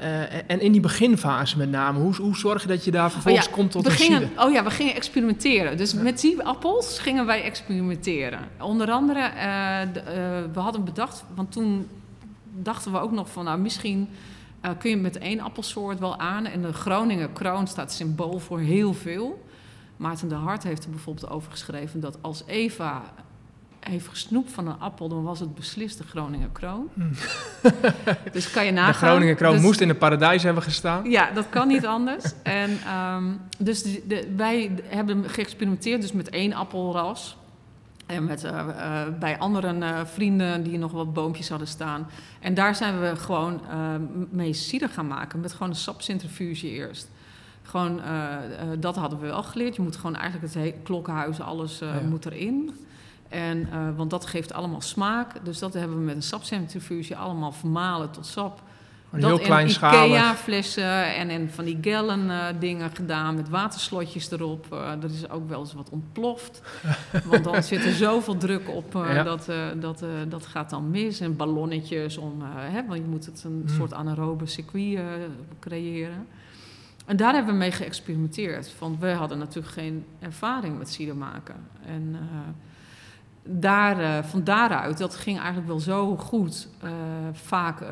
en in die beginfase met name, hoe, hoe zorg je dat je daar vervolgens oh ja, komt tot we een gingen? Oh ja, we gingen experimenteren. Dus met die appels gingen wij experimenteren. Onder andere, uh, de, uh, we hadden bedacht, want toen dachten we ook nog van, nou misschien kun je met één appelsoort wel aan. En de Groninger kroon staat symbool voor heel veel. Maarten de Hart heeft er bijvoorbeeld over geschreven dat als Eva heeft gesnoept van een appel, dan was het beslist de Groninger kroon. Hmm. dus kan je nagaan. De Groninger kroon dus, moest in het paradijs hebben gestaan. Ja, dat kan niet anders. en um, dus de, de, wij hebben geëxperimenteerd dus met één appelras. En met, uh, uh, bij andere uh, vrienden die nog wat boompjes hadden staan. En daar zijn we gewoon mee cider gaan maken. Met gewoon een sapcentrifuge eerst. Gewoon, dat hadden we wel geleerd. Je moet gewoon eigenlijk het klokkenhuis, alles ja. moet erin. En, want dat geeft allemaal smaak. Dus dat hebben we met een sapcentrifuge allemaal vermalen tot sap. Een dat heel klein in schalig. Ikea-flessen en in van die gallon uh, dingen gedaan met waterslotjes erop. Uh, dat is ook wel eens wat ontploft. Want dan zit er zoveel druk op, uh, ja. dat, dat, dat gaat dan mis. En ballonnetjes, om, hè, want je moet het een Hmm. soort anaerobe circuit creëren. En daar hebben we mee geëxperimenteerd. Want we hadden natuurlijk geen ervaring met cider maken. En daar, uh, van daaruit, dat ging eigenlijk wel zo goed. Uh, vaak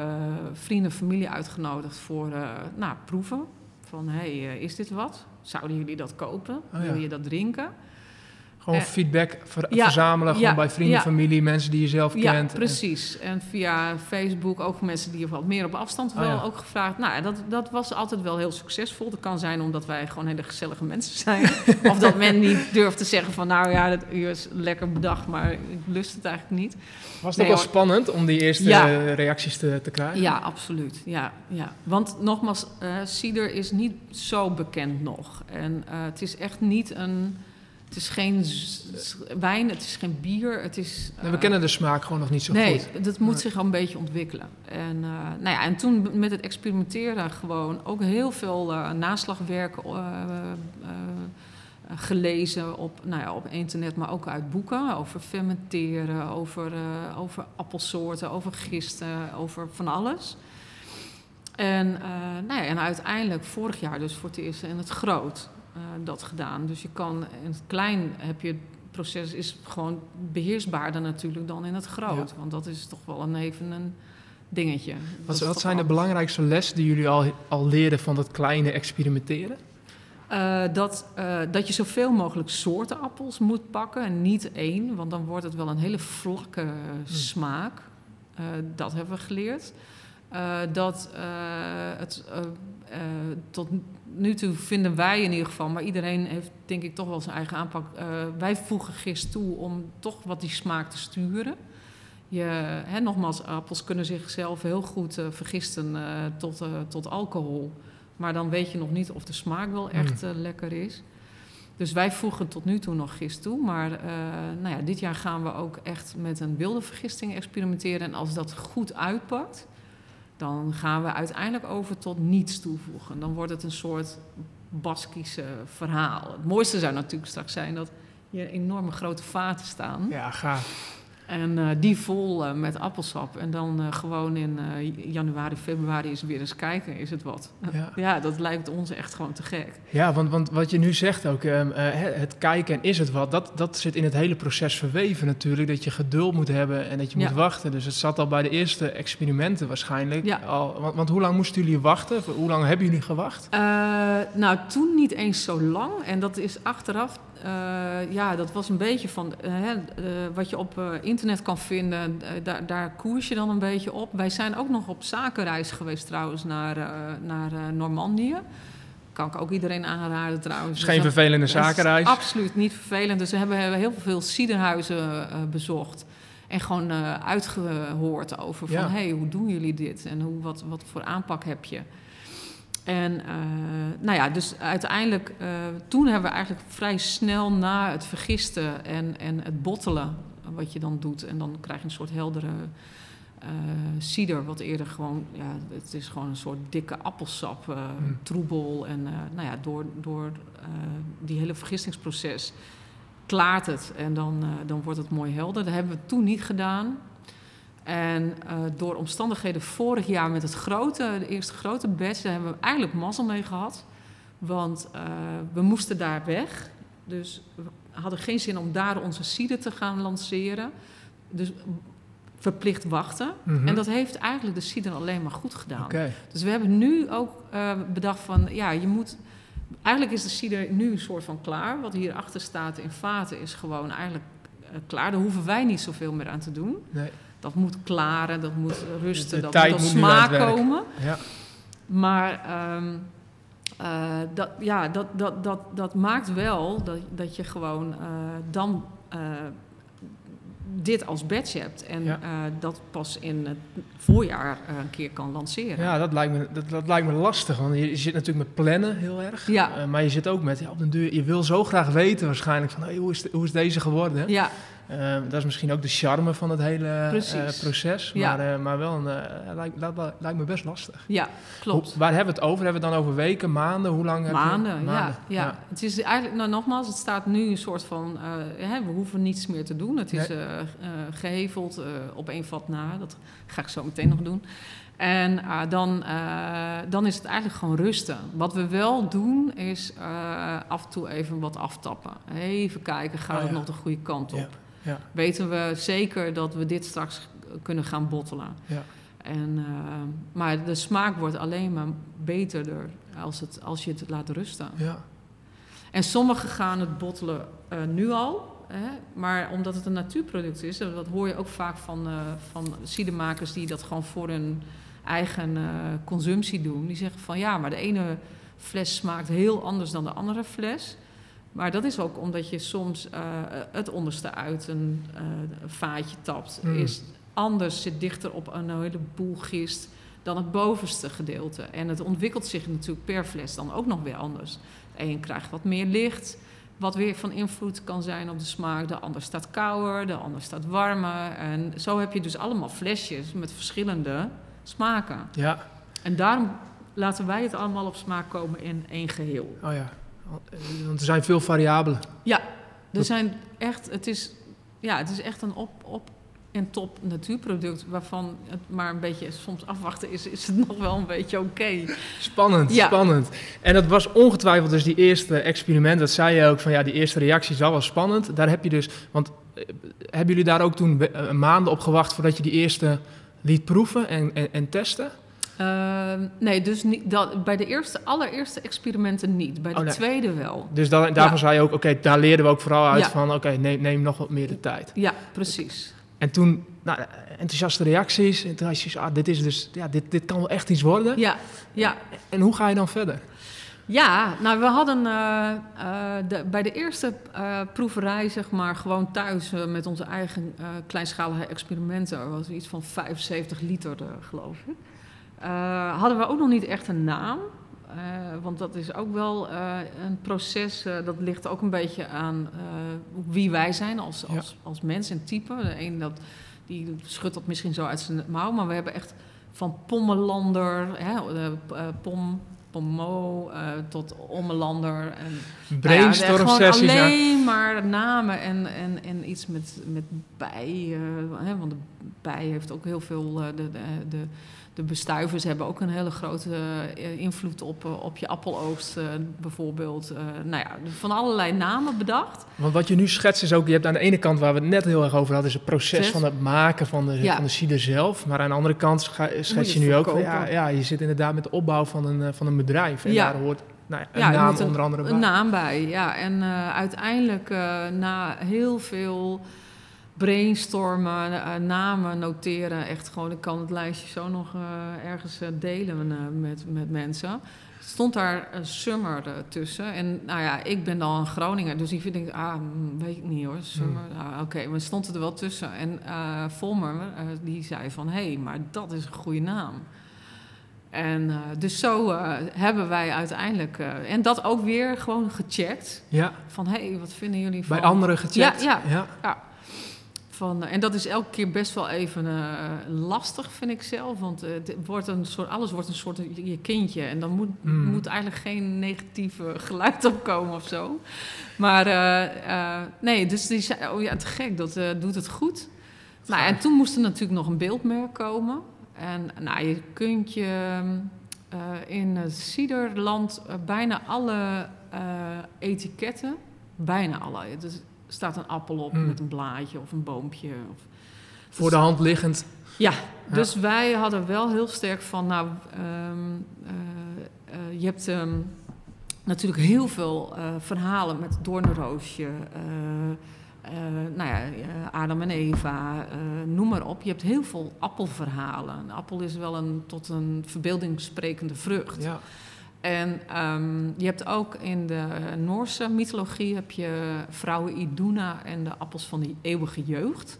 vrienden, familie uitgenodigd voor nou, proeven. Van, hé, hey, is dit wat? Zouden jullie dat kopen? Oh, ja. Wil je dat drinken? Gewoon Eh, feedback ver- ja, verzamelen, gewoon ja, bij vrienden, ja. familie, mensen die je zelf Ja, kent. En- precies. En via Facebook ook mensen die wat meer op afstand Oh, wel ja. ook gevraagd. Nou, ja, dat, dat was altijd wel heel succesvol. Dat kan zijn omdat wij gewoon hele gezellige mensen zijn. of dat men niet durft te zeggen van... nou ja, dat is lekker bedacht, maar ik lust het eigenlijk niet. Was het Nee, ook wel spannend om die eerste Ja. reacties te, te krijgen? Ja, absoluut. Ja, ja. Want nogmaals, eh cider is niet zo bekend nog. En eh, het is echt niet een... Het is geen wijn, het is geen bier, het is... Nee, we eh, kennen de smaak gewoon nog niet zo nee, goed. dat moet Nee. zich al een beetje ontwikkelen. En, eh, nou ja, en toen met het experimenteren gewoon ook heel veel naslagwerk eh, eh, gelezen op, nou ja, op internet, maar ook uit boeken over fermenteren, over, over appelsoorten, over gisten, over van alles. En, nou ja, en uiteindelijk vorig jaar dus voor het eerst in het groot eh, dat gedaan. Dus je kan in het klein heb je het proces is gewoon beheersbaarder natuurlijk dan in het groot. Want dat is toch wel een even een dingetje. Wat, wat zijn de belangrijkste lessen die jullie al, al leerden van dat kleine experimenteren? Eh, dat, eh, dat je zoveel mogelijk soorten appels moet pakken en niet één, want dan wordt het wel een hele vlakke smaak. Eh, dat hebben we geleerd. Eh, dat eh, het eh, tot nu toe vinden wij in ieder geval, maar iedereen heeft denk ik toch wel zijn eigen aanpak. Wij voegen gist toe om toch wat die smaak te sturen. Je, hè, nogmaals, appels kunnen zichzelf heel goed vergisten tot, tot alcohol. Maar dan weet je nog niet of de smaak wel echt eh, lekker is. Dus wij voegen tot nu toe nog gist toe. Maar nou ja, dit jaar gaan we ook echt met een wilde vergisting experimenteren. En als dat goed uitpakt, dan gaan we uiteindelijk over tot niets toevoegen. Dan wordt het een soort Baskische verhaal. Het mooiste zou natuurlijk straks zijn dat hier enorme grote vaten staan. Ja, gaaf. En eh, die vol eh, met appelsap. En dan eh, gewoon in januari, februari is weer eens kijken, is het wat. Ja. Ja, dat lijkt ons echt gewoon te gek. Ja, want, want wat je nu zegt ook, ehm, eh, het kijken en is het wat, dat, dat zit in het hele proces verweven natuurlijk. Dat je geduld moet hebben en dat je Ja. moet wachten. Dus het zat al bij de eerste experimenten waarschijnlijk. Ja. Al, want, want hoe lang moesten jullie wachten? Hoe lang hebben jullie gewacht? Nou, toen niet eens zo lang. En dat is achteraf, ja, dat was een beetje van eh, hè, eh, wat je op eh, internet kan vinden. eh, daar, daar koers je dan een beetje op. Wij zijn ook nog op zakenreis geweest trouwens naar, eh, naar eh, Normandië. Kan ik ook iedereen aanraden trouwens. Het is geen vervelende zakenreis. Absoluut niet vervelend. Dus we hebben, heel veel ciderhuizen eh, bezocht. En gewoon eh, uitgehoord over van, Ja. hey, hoe doen jullie dit? En hoe, wat, wat voor aanpak heb je? En eh, nou ja, dus uiteindelijk, eh, toen hebben we eigenlijk vrij snel na het vergisten en, en het bottelen, wat je dan doet, en dan krijg je een soort heldere eh cider, wat eerder gewoon, ja, het is gewoon een soort dikke appelsap, eh, Mm. troebel. En nou ja, door, door die hele vergistingsproces klaart het en dan, dan wordt het mooi helder. Dat hebben we toen niet gedaan. En eh, door omstandigheden vorig jaar met het grote, de eerste grote batch, daar hebben we eigenlijk mazzel mee gehad. Want eh, we moesten daar weg. Dus we hadden geen zin om daar onze cider te gaan lanceren. Dus verplicht wachten. Mhm. En dat heeft eigenlijk de cider alleen maar goed gedaan. Dus we hebben nu ook eh, bedacht van, ja, je moet... Eigenlijk is de cider nu een soort van klaar. Wat hierachter staat in vaten is gewoon eigenlijk klaar. Daar hoeven wij niet zoveel meer aan te doen. Nee. Dat moet klaren, dat moet rusten, De dat moet tot smaak komen. Ja. Maar ehm, eh, dat, ja, dat, dat, dat, dat maakt wel dat, dat je gewoon eh, dan eh, dit als badge hebt. En Ja. dat pas in het voorjaar een keer kan lanceren. Ja, dat lijkt, me, dat, dat lijkt me lastig. Want je, je zit natuurlijk met plannen heel erg. Ja. Maar je zit ook met, ja, op den duur, je wil zo graag weten waarschijnlijk van, hey, hoe, is de- hoe is deze geworden? ja. Eh, dat is misschien ook de charme van het hele eh, proces. Ja. Maar, eh, maar wel, een, eh, lijkt, dat li- lijkt me best lastig. Ja, klopt. Hoe- waar hebben we het over? Hebben we het dan over weken, maanden? Hoe lang? heb je- Maanden, ja, ja. Het is eigenlijk, nou nogmaals, het staat nu een soort van, hè, we hoeven niets meer te doen. Het is Nee. eh, eh, geheveld eh, op één vat na, dat ga ik zo meteen nog doen. En dan, dan is het eigenlijk gewoon rusten. Wat we wel doen, is af en toe even wat aftappen. Even kijken, gaat Oh, het nog de goede kant op? Ja. Weten we zeker dat we dit straks kunnen gaan bottelen? Ja. En, eh, maar de smaak wordt alleen maar beterder als, het, als je het laat rusten. Ja. En sommigen gaan het bottelen eh, nu al. Hè? Maar omdat het een natuurproduct is, dat hoor je ook vaak van, uh, van cidermakers die dat gewoon voor hun eigen consumptie doen. Die zeggen van ja, maar de ene fles smaakt heel anders dan de andere fles. Maar dat is ook omdat je soms uh, het onderste uit een vaatje tapt. Mm. Is anders, zit dichter op een heleboel gist dan het bovenste gedeelte. En het ontwikkelt zich natuurlijk per fles dan ook nog weer anders. De een krijgt wat meer licht, wat weer van invloed kan zijn op de smaak. De ander staat kouder, de ander staat warmer. En zo heb je dus allemaal flesjes met verschillende smaken. Ja. En daarom laten wij het allemaal op smaak komen in één geheel. Oh ja. Want er zijn veel variabelen. Ja, er zijn echt, het is, ja, het is echt een op, op en top natuurproduct waarvan het maar een beetje soms afwachten is, is het nog wel een beetje oké. Spannend, Ja. spannend. En dat was ongetwijfeld dus die eerste experiment, dat zei je ook van ja, die eerste reactie zal wel spannend. Daar heb je dus, want eh, hebben jullie daar ook toen eh, maanden op gewacht voordat je die eerste liet proeven en, en, en testen? Ehm, nee, dus niet, dat, bij de eerste, allereerste experimenten niet. Bij de Oh, nee. tweede wel. Dus da- daarvan Ja. zei je ook, oké, daar leerden we ook vooral uit Ja. van, oké, neem, neem nog wat meer de tijd. Ja, precies. En toen, nou, enthousiaste reacties. En toen had je ah, dit is dus, ja, dit, dit kan wel echt iets worden. Ja, ja. En hoe ga je dan verder? Ja, nou we hadden eh, eh, de, bij de eerste eh, proeverij, zeg maar, gewoon thuis met onze eigen kleinschalige experimenten, er was iets van 75 liter, geloof ik. Eh, hadden we ook nog niet echt een naam. Eh, want dat is ook wel eh, een proces, dat ligt ook een beetje aan wie wij zijn als, Ja. als, als mens en type. De een dat, die schudt dat misschien zo uit zijn mouw, maar we hebben echt van Pommelander, hè, Pom, Pommo, tot Ommelander. En, Brainstorm nou ja, sessies. Gewoon ja. alleen maar namen en, en, en iets met, met bij. hè, want de bij heeft ook heel veel. de, de, de, de bestuivers hebben ook een hele grote eh, invloed op, eh, op je appeloogst, eh, bijvoorbeeld. Nou ja, van allerlei namen bedacht. Want wat je nu schetst is ook, je hebt aan de ene kant waar we het net heel erg over hadden, is het proces van het maken van de, Ja. van de cider zelf. Maar aan de andere kant schets je nu ook, ja, ja, je zit inderdaad met de opbouw van een, van een bedrijf. En Ja. daar hoort nou ja, een Ja, naam een- onder andere bij. Een naam bij, ja. En uiteindelijk, na heel veel brainstormen, eh, namen noteren, echt gewoon, ik kan het lijstje zo nog eh, ergens eh, delen met, met mensen. Stond daar een Summer tussen. En nou ja, ik ben dan een Groninger, dus ik vind, ah, mm, weet ik niet hoor, Summer. Ah, Oké, maar stond het er wel tussen. En eh Volmer, die zei van, hé, hey, maar dat is een goede naam. En dus zo hebben wij uiteindelijk, en dat ook weer gewoon gecheckt. Ja, Van hé, hey, wat vinden jullie van... bij anderen gecheckt. Ja, ja. ja. Van, eh, en dat is elke keer best wel even eh, lastig, vind ik zelf. Want eh, het wordt een soort, alles wordt een soort je kindje. En dan moet, Mm. moet eigenlijk geen negatieve geluid opkomen of zo. Maar nee, dus die zei, oh ja, te gek, dat doet het goed. Nou, en toen moest er natuurlijk nog een beeldmerk komen. En nou, je kunt je eh, in het ciderland eh, bijna alle etiketten, bijna alle, dus staat een appel op Hmm. met een blaadje of een boompje. Of, Voor de hand liggend. ja, Ja. dus wij hadden wel heel sterk van, nou, ehm, eh, eh, je hebt ehm, natuurlijk heel veel eh, verhalen met Doornroosje, nou ja, Adam en Eva, noem maar op. Je hebt heel veel appelverhalen. Een appel is wel een tot een verbeelding sprekende vrucht. Ja. En ehm, je hebt ook in de Noorse mythologie heb je vrouwen Iduna en de appels van die eeuwige jeugd.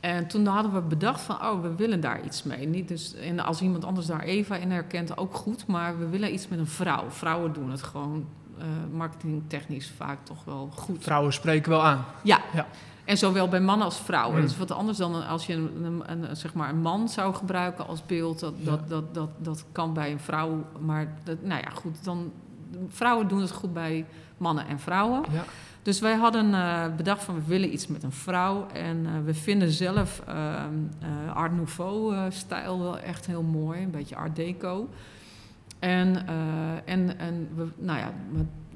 En toen hadden we bedacht van, oh, we willen daar iets mee. Niet dus, en als iemand anders daar Eva in herkent, ook goed. Maar we willen iets met een vrouw. Vrouwen doen het gewoon eh, marketingtechnisch vaak toch wel goed. Vrouwen spreken wel aan. Ja. Ja. En zowel bij mannen als vrouwen. Mm. Dat is wat anders dan als je een, een, een, zeg maar een man zou gebruiken als beeld. Dat, Ja. dat, dat, dat, dat kan bij een vrouw. Maar dat, nou ja, goed. Dan, vrouwen doen het goed bij mannen en vrouwen. Ja. Dus wij hadden eh, bedacht van we willen iets met een vrouw. En eh, we vinden zelf ehm, eh, Art Nouveau-stijl wel echt heel mooi. Een beetje Art Deco. En, en, en we, nou ja,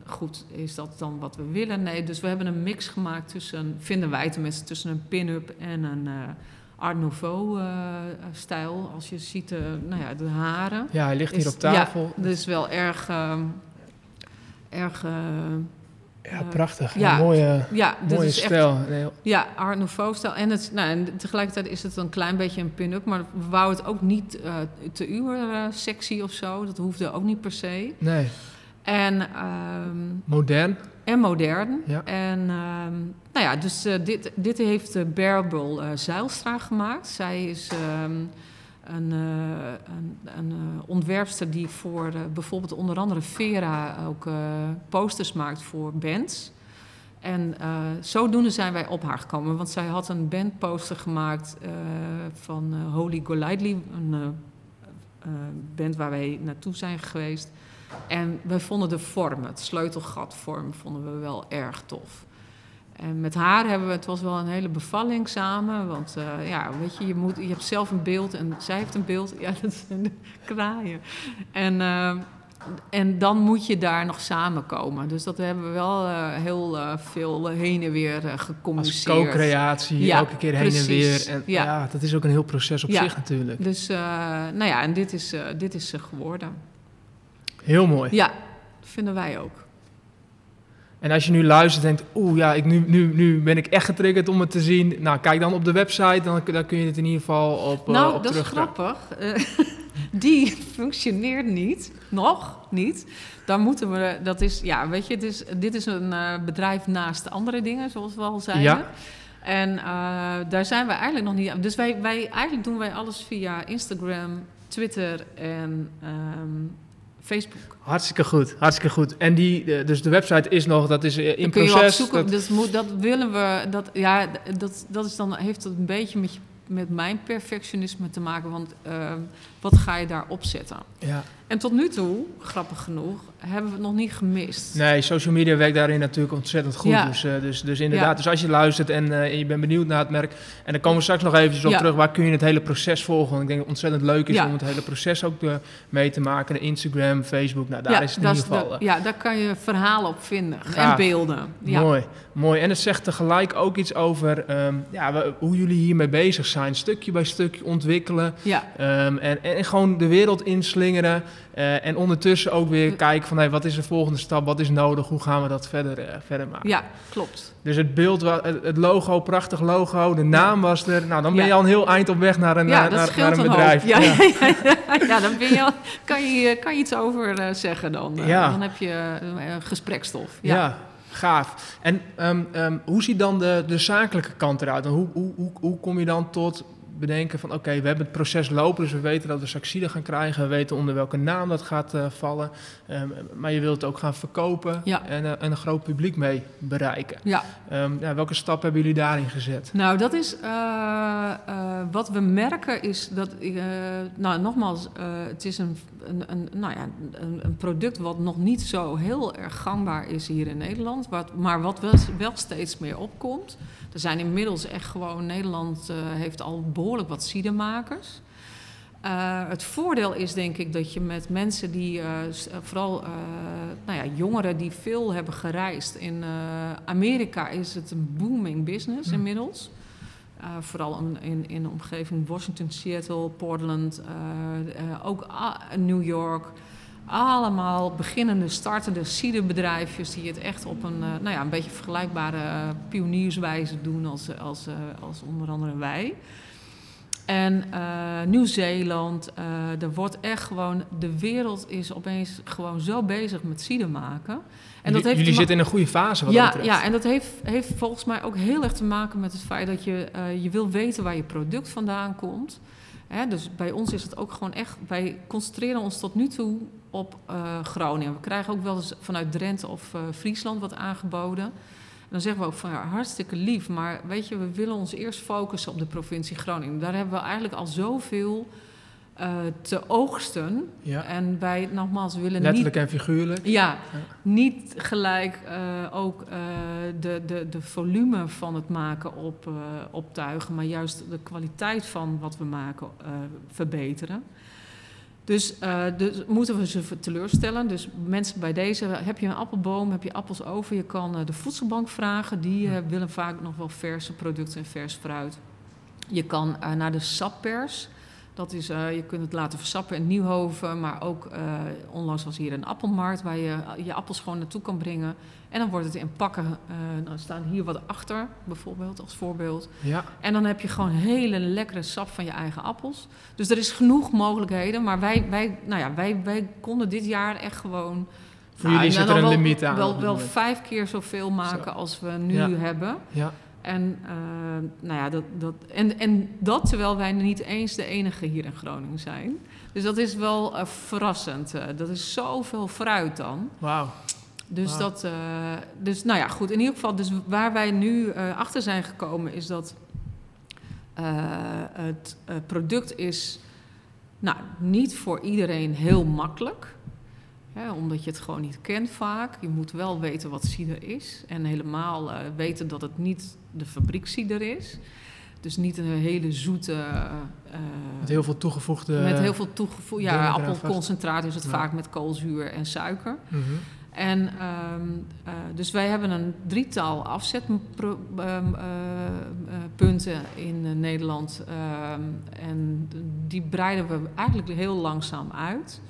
goed, is dat dan wat we willen? Nee, dus we hebben een mix gemaakt tussen, vinden wij tenminste, tussen een pin-up en een eh, Art Nouveau-stijl. Als je ziet, eh, nou ja, de haren. ja, hij ligt hier Is- op tafel. Ja, dus wel erg, erg eh, Ja, Eh, prachtig. ja, Een mooie, Ja, mooie is echt stijl. Heel- Ja, Art Nouveau-stijl. En, het, nou, en tegelijkertijd is het een klein beetje een pin-up. Maar we wouden het ook niet eh, te uber-sexy of zo. Dat hoefde ook niet per se. Nee, En, ehm, modern. en modern. Ja. En ehm, nou ja, dus eh, dit, dit heeft uh, Bearable eh Zeilstra gemaakt. Zij is ehm, een, eh, een, een eh, ontwerpster die voor eh, bijvoorbeeld onder andere Vera ook eh, posters maakt voor bands. En eh, zodoende zijn wij op haar gekomen. Want zij had een bandposter gemaakt eh, van eh, Holy Golightly. Een eh, eh, band waar wij naartoe zijn geweest. En wij vonden de vorm, het sleutelgatvorm, vonden we wel erg tof. En met haar hebben we, het was wel een hele bevalling samen. Want eh, ja, weet je, je, moet, je hebt zelf een beeld en zij heeft een beeld. Ja, dat zijn de kraaien. En, eh, en dan moet je daar nog samenkomen. Dus dat hebben we wel eh, heel veel heen en weer eh, Als gecommuniceerd. co-creatie, Ja, elke keer heen en weer. En Ja. ja. dat is ook een heel proces op Ja. zich natuurlijk. Dus, nou ja, en dit is, dit is ze geworden. Heel mooi. Ja, vinden wij ook. En als je nu luistert en denkt, oeh ja, ik, nu, nu, nu ben ik echt getriggerd om het te zien. Nou, kijk dan op de website, dan, dan kun je het in ieder geval op, eh, Nou, op dat is grappig. Eh, die functioneert niet. Nog niet. Dan moeten we, dat is, ja, weet je, het is, dit is een eh, bedrijf naast andere dingen, zoals we al zeiden. Ja. En daar zijn we eigenlijk nog niet aan. Dus wij, wij, eigenlijk doen wij alles via Instagram, Twitter en ehm, Facebook. Hartstikke goed, hartstikke goed. En die, eh, dus de website is nog, dat is eh, in Dan kun je proces. opzoeken. dat- Dat, moet, dat willen we. Dat, ja, dat, dat is dan, heeft het een beetje met, met mijn perfectionisme te maken. Want ehm, wat ga je daar opzetten? ja. En tot nu toe, grappig genoeg, hebben we het nog niet gemist. Nee, social media werkt daarin natuurlijk ontzettend goed. Ja. Dus, eh, dus, dus inderdaad, Ja. dus als je luistert en, eh, en je bent benieuwd naar het merk... en dan komen we straks nog eventjes op Ja. terug... waar kun je het hele proces volgen. Want ik denk dat het ontzettend leuk is om het hele proces ook eh, mee te maken. De Instagram, Facebook, nou daar is het in ieder geval... de- ja, daar kan je verhalen op vinden. Gaaf. En beelden. Ja. Mooi, mooi. En het zegt tegelijk ook iets over ehm, ja, hoe jullie hiermee bezig zijn. Stukje bij stukje ontwikkelen. Ehm, en, en gewoon de wereld inslingeren. Eh, en ondertussen ook weer kijken van hey, wat is de volgende stap, wat is nodig, hoe gaan we dat verder, eh, verder maken. ja, klopt. Dus het beeld, het logo, prachtig logo, de naam was er. Nou, dan ben Ja. je al een heel eind op weg naar een, ja, naar, naar, een een bedrijf. Ja, ja. Ja, ja, dan ben je al, kan, je, kan je iets over eh, zeggen dan. Eh, Ja. Dan heb je eh, gesprekstof. Ja. Ja. gaaf. En ehm, ehm, hoe ziet dan de, de zakelijke kant eruit? En hoe, hoe, hoe, hoe kom je dan tot bedenken van... oké, we hebben het proces lopen, dus we weten dat we succide gaan krijgen. We weten onder welke naam dat gaat eh, vallen. Ehm, maar je wilt het ook gaan verkopen Ja. en, eh, en een groot publiek mee bereiken. ja. Ehm, ja, welke stappen hebben jullie daarin gezet? Nou, dat is eh, wat we merken is dat, nou nogmaals, het is een, een, een, nou ja, een, een product wat nog niet zo heel erg gangbaar is hier in Nederland, wat, maar wat wel, wel steeds meer opkomt. Er zijn inmiddels echt gewoon, Nederland heeft al behoorlijk wat cidermakers. Eh, het voordeel is denk ik dat je met mensen die, eh, eh, vooral nou ja, jongeren die veel hebben gereisd. In Amerika is het een booming business Hm. inmiddels. Vooral in, in, in de omgeving Washington, Seattle, Portland, ook New York. Allemaal beginnende, startende ciderbedrijfjes die het echt op een, nou ja, een beetje vergelijkbare pionierswijze doen als, als, als onder andere wij. En eh, Nieuw-Zeeland, er wordt echt gewoon, de wereld is opeens gewoon zo bezig met cider maken. En jullie dat heeft jullie zitten in een goede fase wat ja, dat betreft. ja, en dat heeft, heeft volgens mij ook heel erg te maken met het feit dat je, eh, je wil weten waar je product vandaan komt. Hè, dus bij ons is het ook gewoon echt, wij concentreren ons tot nu toe op Groningen. We krijgen ook wel eens vanuit Drenthe of Friesland wat aangeboden. Dan zeggen we ook van ja, hartstikke lief, maar weet je, we willen ons eerst focussen op de provincie Groningen. Daar hebben we eigenlijk al zoveel eh, te oogsten. Ja. En wij, nogmaals, willen niet Letterlijk en figuurlijk. ja, Ja. niet gelijk eh, ook eh, de, de, de volume van het maken op, optuigen, maar juist de kwaliteit van wat we maken verbeteren. Dus, eh, dus moeten we ze teleurstellen. Dus mensen bij deze, heb je een appelboom, heb je appels over, je kan eh, de voedselbank vragen. Die eh, willen vaak nog wel verse producten en vers fruit. Je kan naar de sappers. Dat is, eh, je kunt het laten versappen in Nieuwhoven, maar ook uh, onlangs was hier een appelmarkt waar je je appels gewoon naartoe kan brengen. En dan wordt het in pakken, uh, dan staan hier wat achter, bijvoorbeeld, als voorbeeld. Ja. En dan heb je gewoon hele lekkere sap van je eigen appels. Dus er is genoeg mogelijkheden, maar wij, wij, nou ja, wij, wij konden dit jaar echt gewoon... Voor jullie zit er een wel, limiet aan. Wel, wel vijf keer zoveel maken Zo. als we nu Ja. hebben. Ja. En, uh, nou ja, dat, dat, en, en dat terwijl wij niet eens de enige hier in Groningen zijn. Dus dat is wel uh, verrassend. Uh, dat is zoveel fruit dan. Wauw. Dus dat, dus nou ja, goed. In ieder geval, dus waar wij nu achter zijn gekomen is dat het product is, nou, niet voor iedereen heel makkelijk. Omdat je het gewoon niet kent vaak. Je moet wel weten wat cider is. En helemaal uh, weten dat het niet de fabriekscider is. Dus niet een hele zoete... Uh, met heel veel toegevoegde... Met heel veel toegevoegde... Ja, appelconcentraat is het ja. vaak met koolzuur en suiker. Mm -hmm. En um, uh, dus wij hebben een drietal afzetpunten in Nederland. Um, en die breiden we eigenlijk heel langzaam uit.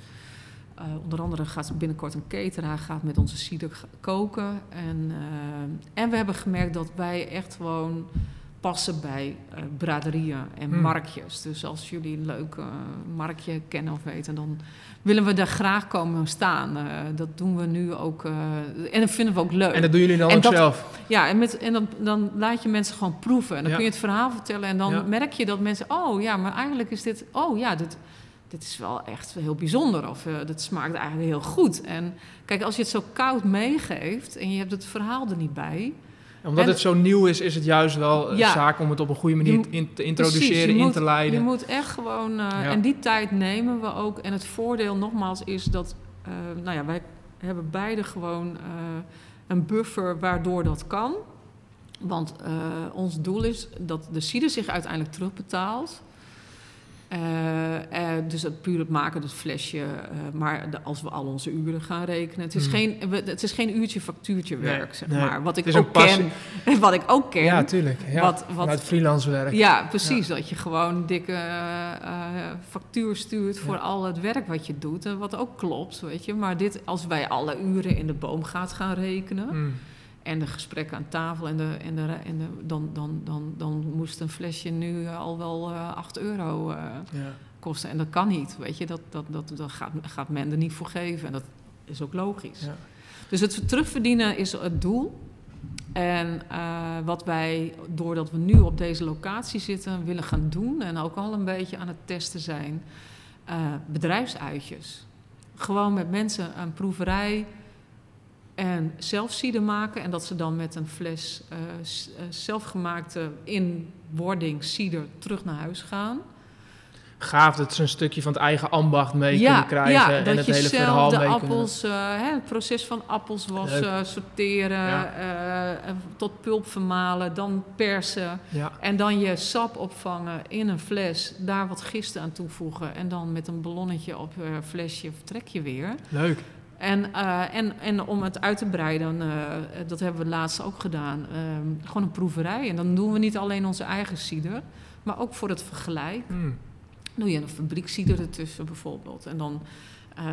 Uh, onder andere gaat binnenkort een cateraar gaat met onze cider koken. En, uh, en we hebben gemerkt dat wij echt gewoon passen bij uh, braderieën en Hmm. marktjes. Dus als jullie een leuk marktje kennen of weten, dan willen we daar graag komen staan. Dat doen we nu ook. En dat vinden we ook leuk. En dat doen jullie dan en ook dat, zelf? Ja, en, met, en dan, dan laat je mensen gewoon proeven. En dan Ja. kun je het verhaal vertellen. En dan Ja. merk je dat mensen... Oh ja, maar eigenlijk is dit... Oh ja, dit, dit is wel echt heel bijzonder. Of uh, dit smaakt eigenlijk heel goed. En kijk, als je het zo koud meegeeft... en je hebt het verhaal er niet bij... Omdat En- het zo nieuw is, is het juist wel een Ja. zaak om het op een goede manier in, te introduceren, in moet- te leiden. Je moet echt gewoon... uh, Ja. En die tijd nemen we ook. En het voordeel nogmaals is dat... uh, nou ja, wij hebben beide gewoon een buffer waardoor dat kan. Want ons doel is dat de cider zich uiteindelijk terugbetaalt. Uh, uh, dus het puur het maken, het flesje. uh, maar de, als we al onze uren gaan rekenen. Het is, Hmm. geen, het is geen uurtje factuurtje Nee, werk, zeg nee. maar. Wat ik ook ken. Wat ik ook ken. Ja, tuurlijk. Ja. Wat- wat- freelance werk. Ja, precies. Dat je gewoon een dikke eh, eh, factuur stuurt voor Ja. al het werk wat je doet. En wat ook klopt, weet je. Maar dit, als wij alle uren in de boom gaat gaan rekenen... Mm. En de gesprekken aan tafel... En de, en de, en de, dan, dan, dan, dan moest een flesje nu al wel eh 8 euro eh, Ja. kosten. En dat kan niet, weet je. Dat, dat, dat, dat gaat, gaat men er niet voor geven. En dat is ook logisch. Ja. Dus het terugverdienen is het doel. En eh, wat wij, doordat we nu op deze locatie zitten, willen gaan doen... en ook al een beetje aan het testen zijn... eh, bedrijfsuitjes. Gewoon met mensen een proeverij en zelf cider maken... en dat ze dan met een fles eh, zelfgemaakte inwording cider terug naar huis gaan... Gaaf dat ze een stukje van het eigen ambacht mee kunnen krijgen. Ja, en dat het je hele zelf verhaal de mee appels, eh, hè, het proces van appels wassen, sorteren, Ja. tot pulp vermalen, dan persen. En dan je sap opvangen in een fles, daar wat gisten aan toevoegen. En dan met een ballonnetje op eh flesje vertrek je weer. Leuk. En, eh, en, en om het uit te breiden, eh, dat hebben we laatst ook gedaan, eh, gewoon een proeverij. En dan doen we niet alleen onze eigen cider, maar ook voor het vergelijk Mm. doe je een fabriekscider ertussen bijvoorbeeld. En dan eh,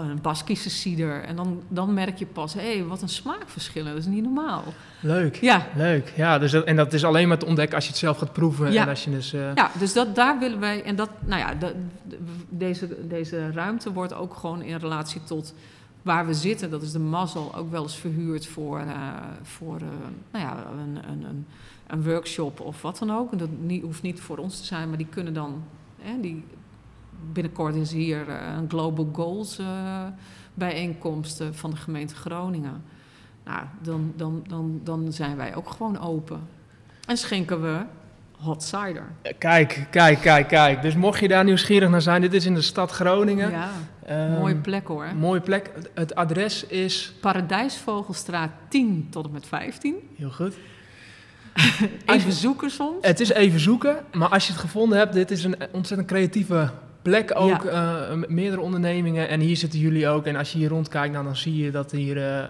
een Baskische cider. En dan, dan merk je pas, hé, hey, wat een smaakverschillen. Dat is niet normaal. Leuk. Ja, Leuk. Ja, dus dat, en dat is alleen maar te ontdekken als je het zelf gaat proeven. Ja. En als je dus... eh, ja dus dat, daar willen wij... En dat, nou ja, de- de- deze, deze ruimte wordt ook gewoon in relatie tot waar we zitten. Dat is de mazzel ook wel eens verhuurd voor, eh, voor eh, nou ja, een, een, een, een workshop of wat dan ook. En dat niet, hoeft niet voor ons te zijn, maar die kunnen dan... Hè, die, binnenkort is hier eh, een Global Goals eh, bijeenkomst eh, van de gemeente Groningen. Nou, dan, dan, dan, dan zijn wij ook gewoon open. En schenken we hot cider. Kijk, kijk, kijk, kijk. Dus mocht je daar nieuwsgierig naar zijn, dit is in de stad Groningen. Ja, Ehm, mooie plek hoor. Mooie plek. Het adres is... Paradijsvogelstraat 10 tot en met 15. Heel goed. Even zoeken soms. Het is even zoeken, maar als je het gevonden hebt, dit is een ontzettend creatieve plek ook. eh, meerdere ondernemingen en hier zitten jullie ook. En als je hier rondkijkt, nou, dan zie je dat hier eh, eh,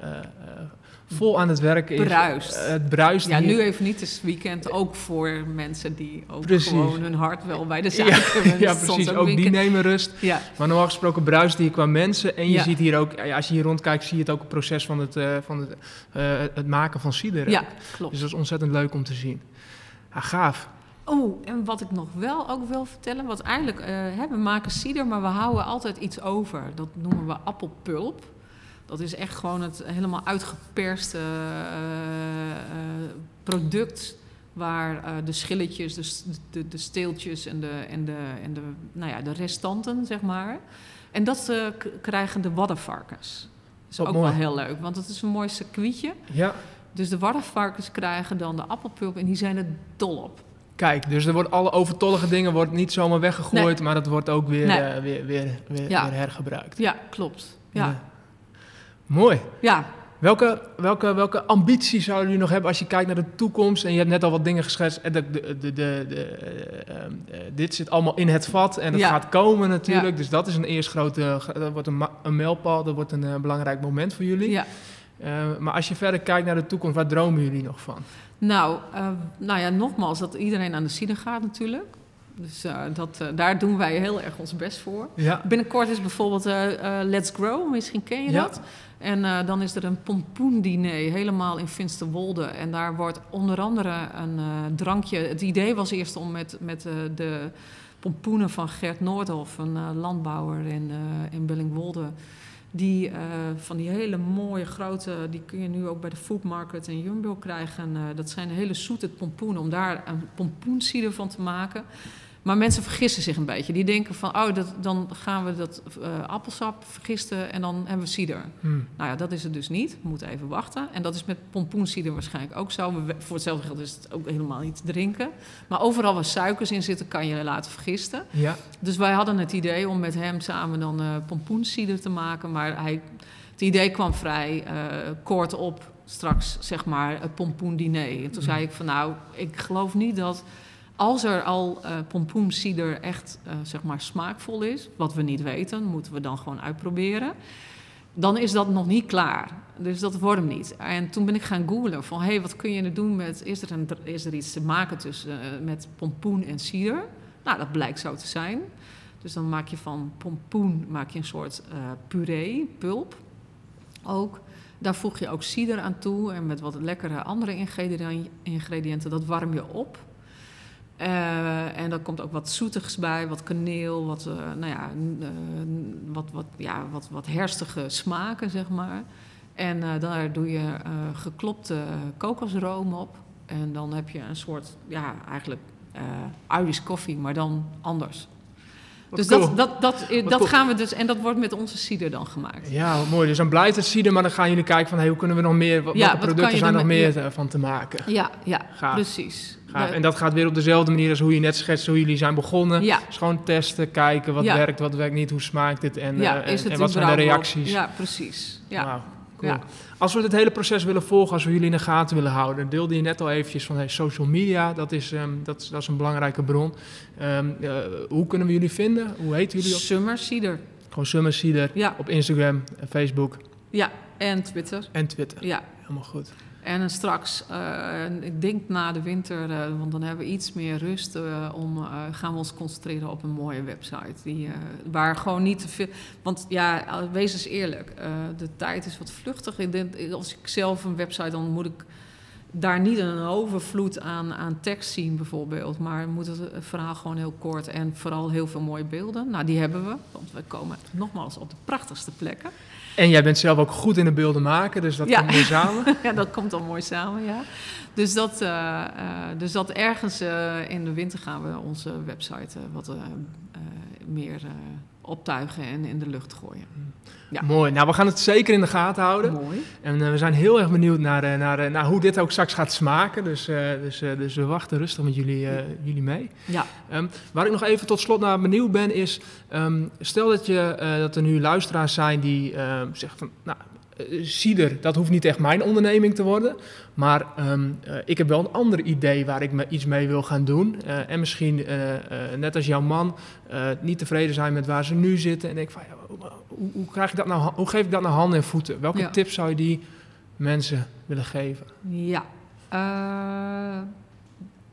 vol aan het werken is. Bruist. Het bruist Ja, hier. nu even niet, het weekend ook voor mensen die ook Precies. gewoon hun hart wel bij de zaak Ja, hebben. ja, precies. Ook die nemen rust. Ja, Maar normaal gesproken bruist hier qua mensen. En je ziet hier ook, als je hier rondkijkt, zie je het ook het proces van het, van het, het maken van cider. ja klopt. Dus dat is ontzettend leuk om te zien. Ja, gaaf. Oh, en wat ik nog wel ook wil vertellen, wat eigenlijk, eh, hè, we maken cider, maar we houden altijd iets over. Dat noemen we appelpulp. Dat is echt gewoon het helemaal uitgeperste eh, eh, product waar de schilletjes, de, de, de steeltjes en de, en, de, en de, nou ja, de restanten, zeg maar. En dat krijgen de waddenvarkens. Dat is Wat ook mooi. wel heel leuk, want het is een mooi circuitje. Ja, Dus de waddenvarkens krijgen dan de appelpulp en die zijn er dol op. kijk. Dus er wordt alle overtollige dingen wordt niet zomaar weggegooid, maar dat wordt ook weer, Nee. eh, weer, weer, weer, Ja. weer hergebruikt. Ja, klopt. Ja, Mooi. ja. Welke, welke, welke ambitie zouden jullie nog hebben als je kijkt naar de toekomst? En je hebt net al wat dingen geschetst. En de, de, de, de, de, eh, eh, dit zit allemaal in het vat en het Ja. gaat komen natuurlijk. Dus dat is een eerst grote, dat wordt een, een mijlpaal, dat wordt een eh, belangrijk moment voor jullie. ja. Eh, maar als je verder kijkt naar de toekomst, waar dromen jullie nog van? Nou, eh, nou ja, nogmaals, dat iedereen aan de cider gaat natuurlijk. Dus eh, dat, daar doen wij heel erg ons best voor. Ja, Binnenkort is bijvoorbeeld Let's Grow, misschien ken je Ja. dat. En dan is er een pompoendiner helemaal in Finsterwolde. En daar wordt onder andere een drankje... Het idee was eerst om met, met de pompoenen van Gert Noordhoff... een landbouwer in, in Bellingwolde... Die eh, van die hele mooie grote, die kun je nu ook bij de Food Market en Jumbo krijgen. Eh, dat zijn hele zoete pompoenen, om daar een pompoencider van te maken. Maar mensen vergissen zich een beetje. Die denken van, oh, dat, dan gaan we dat eh, appelsap vergisten en dan hebben we cider. Hm. Nou ja, dat is het dus niet. We moeten even wachten. En dat is met pompoencider waarschijnlijk ook zo. We- Voor hetzelfde geld is het ook helemaal niet te drinken. Maar overal waar suikers in zitten, kan je laten vergisten. ja. Dus wij hadden het idee om met hem samen dan eh pompoencider te maken. Maar hij, het idee kwam vrij eh, kort op straks, zeg maar, het pompoendiner. En toen zei ik van nou, ik geloof niet dat als er al eh pompoencider echt, eh, zeg maar, smaakvol is... wat we niet weten, moeten we dan gewoon uitproberen... dan is dat nog niet klaar. Dus dat wordt hem niet. En toen ben ik gaan googlen van, hé, hey, wat kun je er doen met... Is er, een, is er iets te maken tussen, eh, met pompoen en cider? Nou, dat blijkt zo te zijn. Dus dan maak je van pompoen maak je een soort puree, pulp ook. Daar voeg je ook cider aan toe en met wat lekkere andere ingrediënten dat warm je op. Eh, en er komt ook wat zoetigs bij, wat kaneel, wat, eh, nou ja, eh, wat, wat, ja, wat, wat herstige smaken, zeg maar. En daar doe je geklopte kokosroom op. En dan heb je een soort, ja, eigenlijk Irish koffie, maar dan anders. Wat dus cool. dat, dat, dat, dat cool. gaan we dus, en dat wordt met onze cider dan gemaakt. Ja, wat mooi. Dus dan blijft het cider, maar dan gaan jullie kijken van hey, hoe kunnen we nog meer, wat, Ja, welke producten zijn er nog meer van te maken. Ja, ja, Gaaf. precies. Gaaf. En dat gaat weer op dezelfde manier als hoe je net schetst, hoe jullie zijn begonnen. ja, Dus gewoon testen, kijken wat Ja. werkt, wat werkt niet, hoe smaakt het en, ja, eh, en, het en wat zijn de reacties. Ja, precies. Ja. Cool. Als we dit hele proces willen volgen, als we jullie in de gaten willen houden, deelde je net al eventjes van hey, social media, dat is, ehm, dat, is- dat is een belangrijke bron. Ehm, eh, hoe kunnen we jullie vinden? Hoe heten jullie? Op? Summer cider. Gewoon Summer Cider Ja, op Instagram, en Facebook ja, en Twitter. en Twitter. Ja, Helemaal goed. En straks, eh, ik denk na de winter, eh, want dan hebben we iets meer rust, eh, om, gaan we ons concentreren op een mooie website. Die, waar gewoon niet te veel. Want ja, wees eens eerlijk, de tijd is wat vluchtig. Als ik zelf een website, dan moet ik daar niet een overvloed aan, aan tekst zien, bijvoorbeeld. Maar moet het verhaal gewoon heel kort en vooral heel veel mooie beelden. Nou, die hebben we, want we komen nogmaals op de prachtigste plekken. En jij bent zelf ook goed in de beelden maken, dus dat Ja. komt weer samen. ja, dat komt al mooi samen, ja. Dus dat, eh, eh, dus dat ergens eh, in de winter gaan we onze website wat meer optuigen en in de lucht gooien. Ja. Mooi. Nou, we gaan het zeker in de gaten houden. Mooi. En eh, we zijn heel erg benieuwd naar, eh, naar, eh, naar hoe dit ook straks gaat smaken. Dus, dus, dus we wachten rustig met jullie, jullie mee. Ja, Ehm, waar ik nog even tot slot naar benieuwd ben is... ehm, stel dat, je, dat er nu luisteraars zijn die ehm, zeggen van... Nou, eh, cider, dat hoeft niet echt mijn onderneming te worden. Maar ehm, eh, ik heb wel een ander idee waar ik me iets mee wil gaan doen. Eh, en misschien, eh, eh, net als jouw man, eh, niet tevreden zijn met waar ze nu zitten. En denk van, ja, hoe, hoe, krijg ik dat nou, hoe geef ik dat nou handen en voeten? Welke Ja. tips zou je die mensen willen geven? Ja,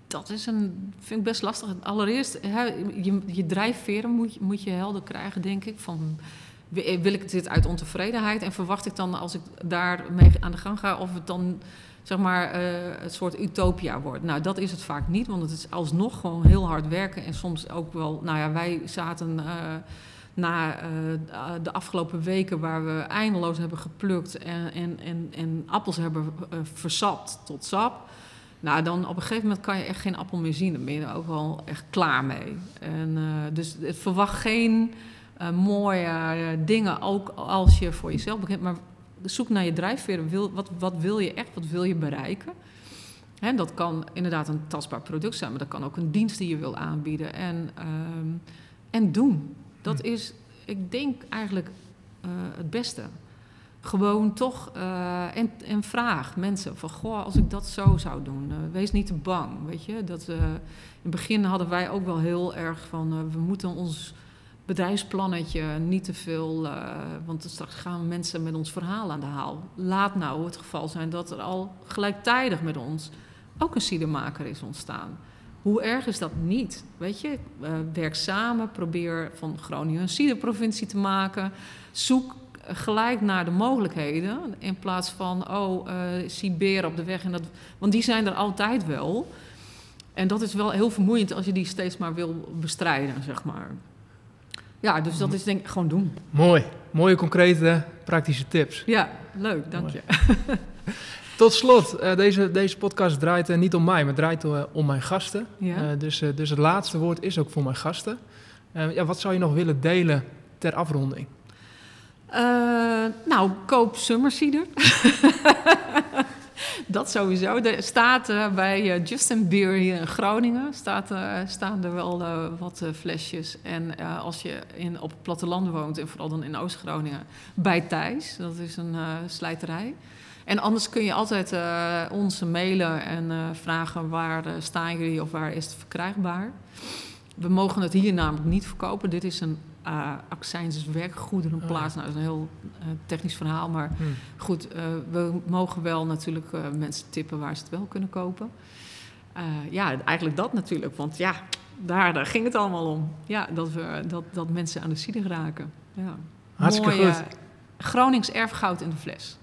dat is een, vind ik best lastig. Allereerst, hè, je, je drijfveren moet, moet je helder krijgen, denk ik. Van, wil ik dit uit ontevredenheid en verwacht ik dan als ik daarmee aan de gang ga of het dan zeg maar uh, het soort utopia wordt. Nou, dat is het vaak niet, want het is alsnog gewoon heel hard werken en soms ook wel, nou ja, wij zaten uh, na de afgelopen weken waar we eindeloos hebben geplukt en, en, en, en appels hebben versapt tot sap. Nou, dan op een gegeven moment kan je echt geen appel meer zien. Dan ben je er ook wel echt klaar mee. En, dus verwacht geen mooie dingen, ook als je voor jezelf begint. Maar zoek naar je drijfveren. Wil, wat, wat wil je echt? Wat wil je bereiken? Hè, dat kan inderdaad een tastbaar product zijn, maar dat kan ook een dienst die je wil aanbieden. En, ehm, en doen. Dat is, ik denk eigenlijk uh, het beste. Gewoon toch, uh, en, en vraag mensen van, goh, als ik dat zo zou doen, uh, wees niet te bang, weet je. Dat, in het begin hadden wij ook wel heel erg van, we moeten ons bedrijfsplannetje, niet te veel, uh, want straks gaan mensen met ons verhaal aan de haal. Laat nou het geval zijn dat er al gelijktijdig met ons ook een siedemaker is ontstaan. Hoe erg is dat niet? Weet je, uh, werk samen, probeer van Groningen een ciderprovincie te maken. Zoek gelijk naar de mogelijkheden in plaats van, oh, uh, op de weg. En dat, want die zijn er altijd wel. En dat is wel heel vermoeiend als je die steeds maar wil bestrijden, zeg maar. Ja, dus dat is denk ik gewoon doen. Mooi. Mooie, concrete, praktische tips. Ja, leuk. Dank je. Tot slot, uh, deze, deze podcast draait uh, niet om mij, maar draait uh, om mijn gasten. Ja. dus, dus het laatste woord is ook voor mijn gasten. ja, wat zou je nog willen delen ter afronding? nou, koop Summer Cider. dat sowieso. Er staat uh, bij uh, Justin Beer hier in Groningen staat, uh, staan er wel wat flesjes. En als je in, op het platteland woont, en vooral dan in Oost-Groningen, bij Thijs. Dat is een slijterij. En anders kun je altijd ons mailen en vragen waar staan jullie of waar is het verkrijgbaar. We mogen het hier namelijk niet verkopen. Dit is een uh, accijns werkgoederen oh, plaats. Nou, dat is een heel uh, technisch verhaal, maar hmm. goed, uh, we mogen wel natuurlijk mensen tippen waar ze het wel kunnen kopen. ja, eigenlijk dat natuurlijk, want ja, daar, daar ging het allemaal om. Ja, dat, we, dat, dat mensen aan de cider raken. Ja. Hartstikke Mooi, goed. Gronings erfgoud in de fles.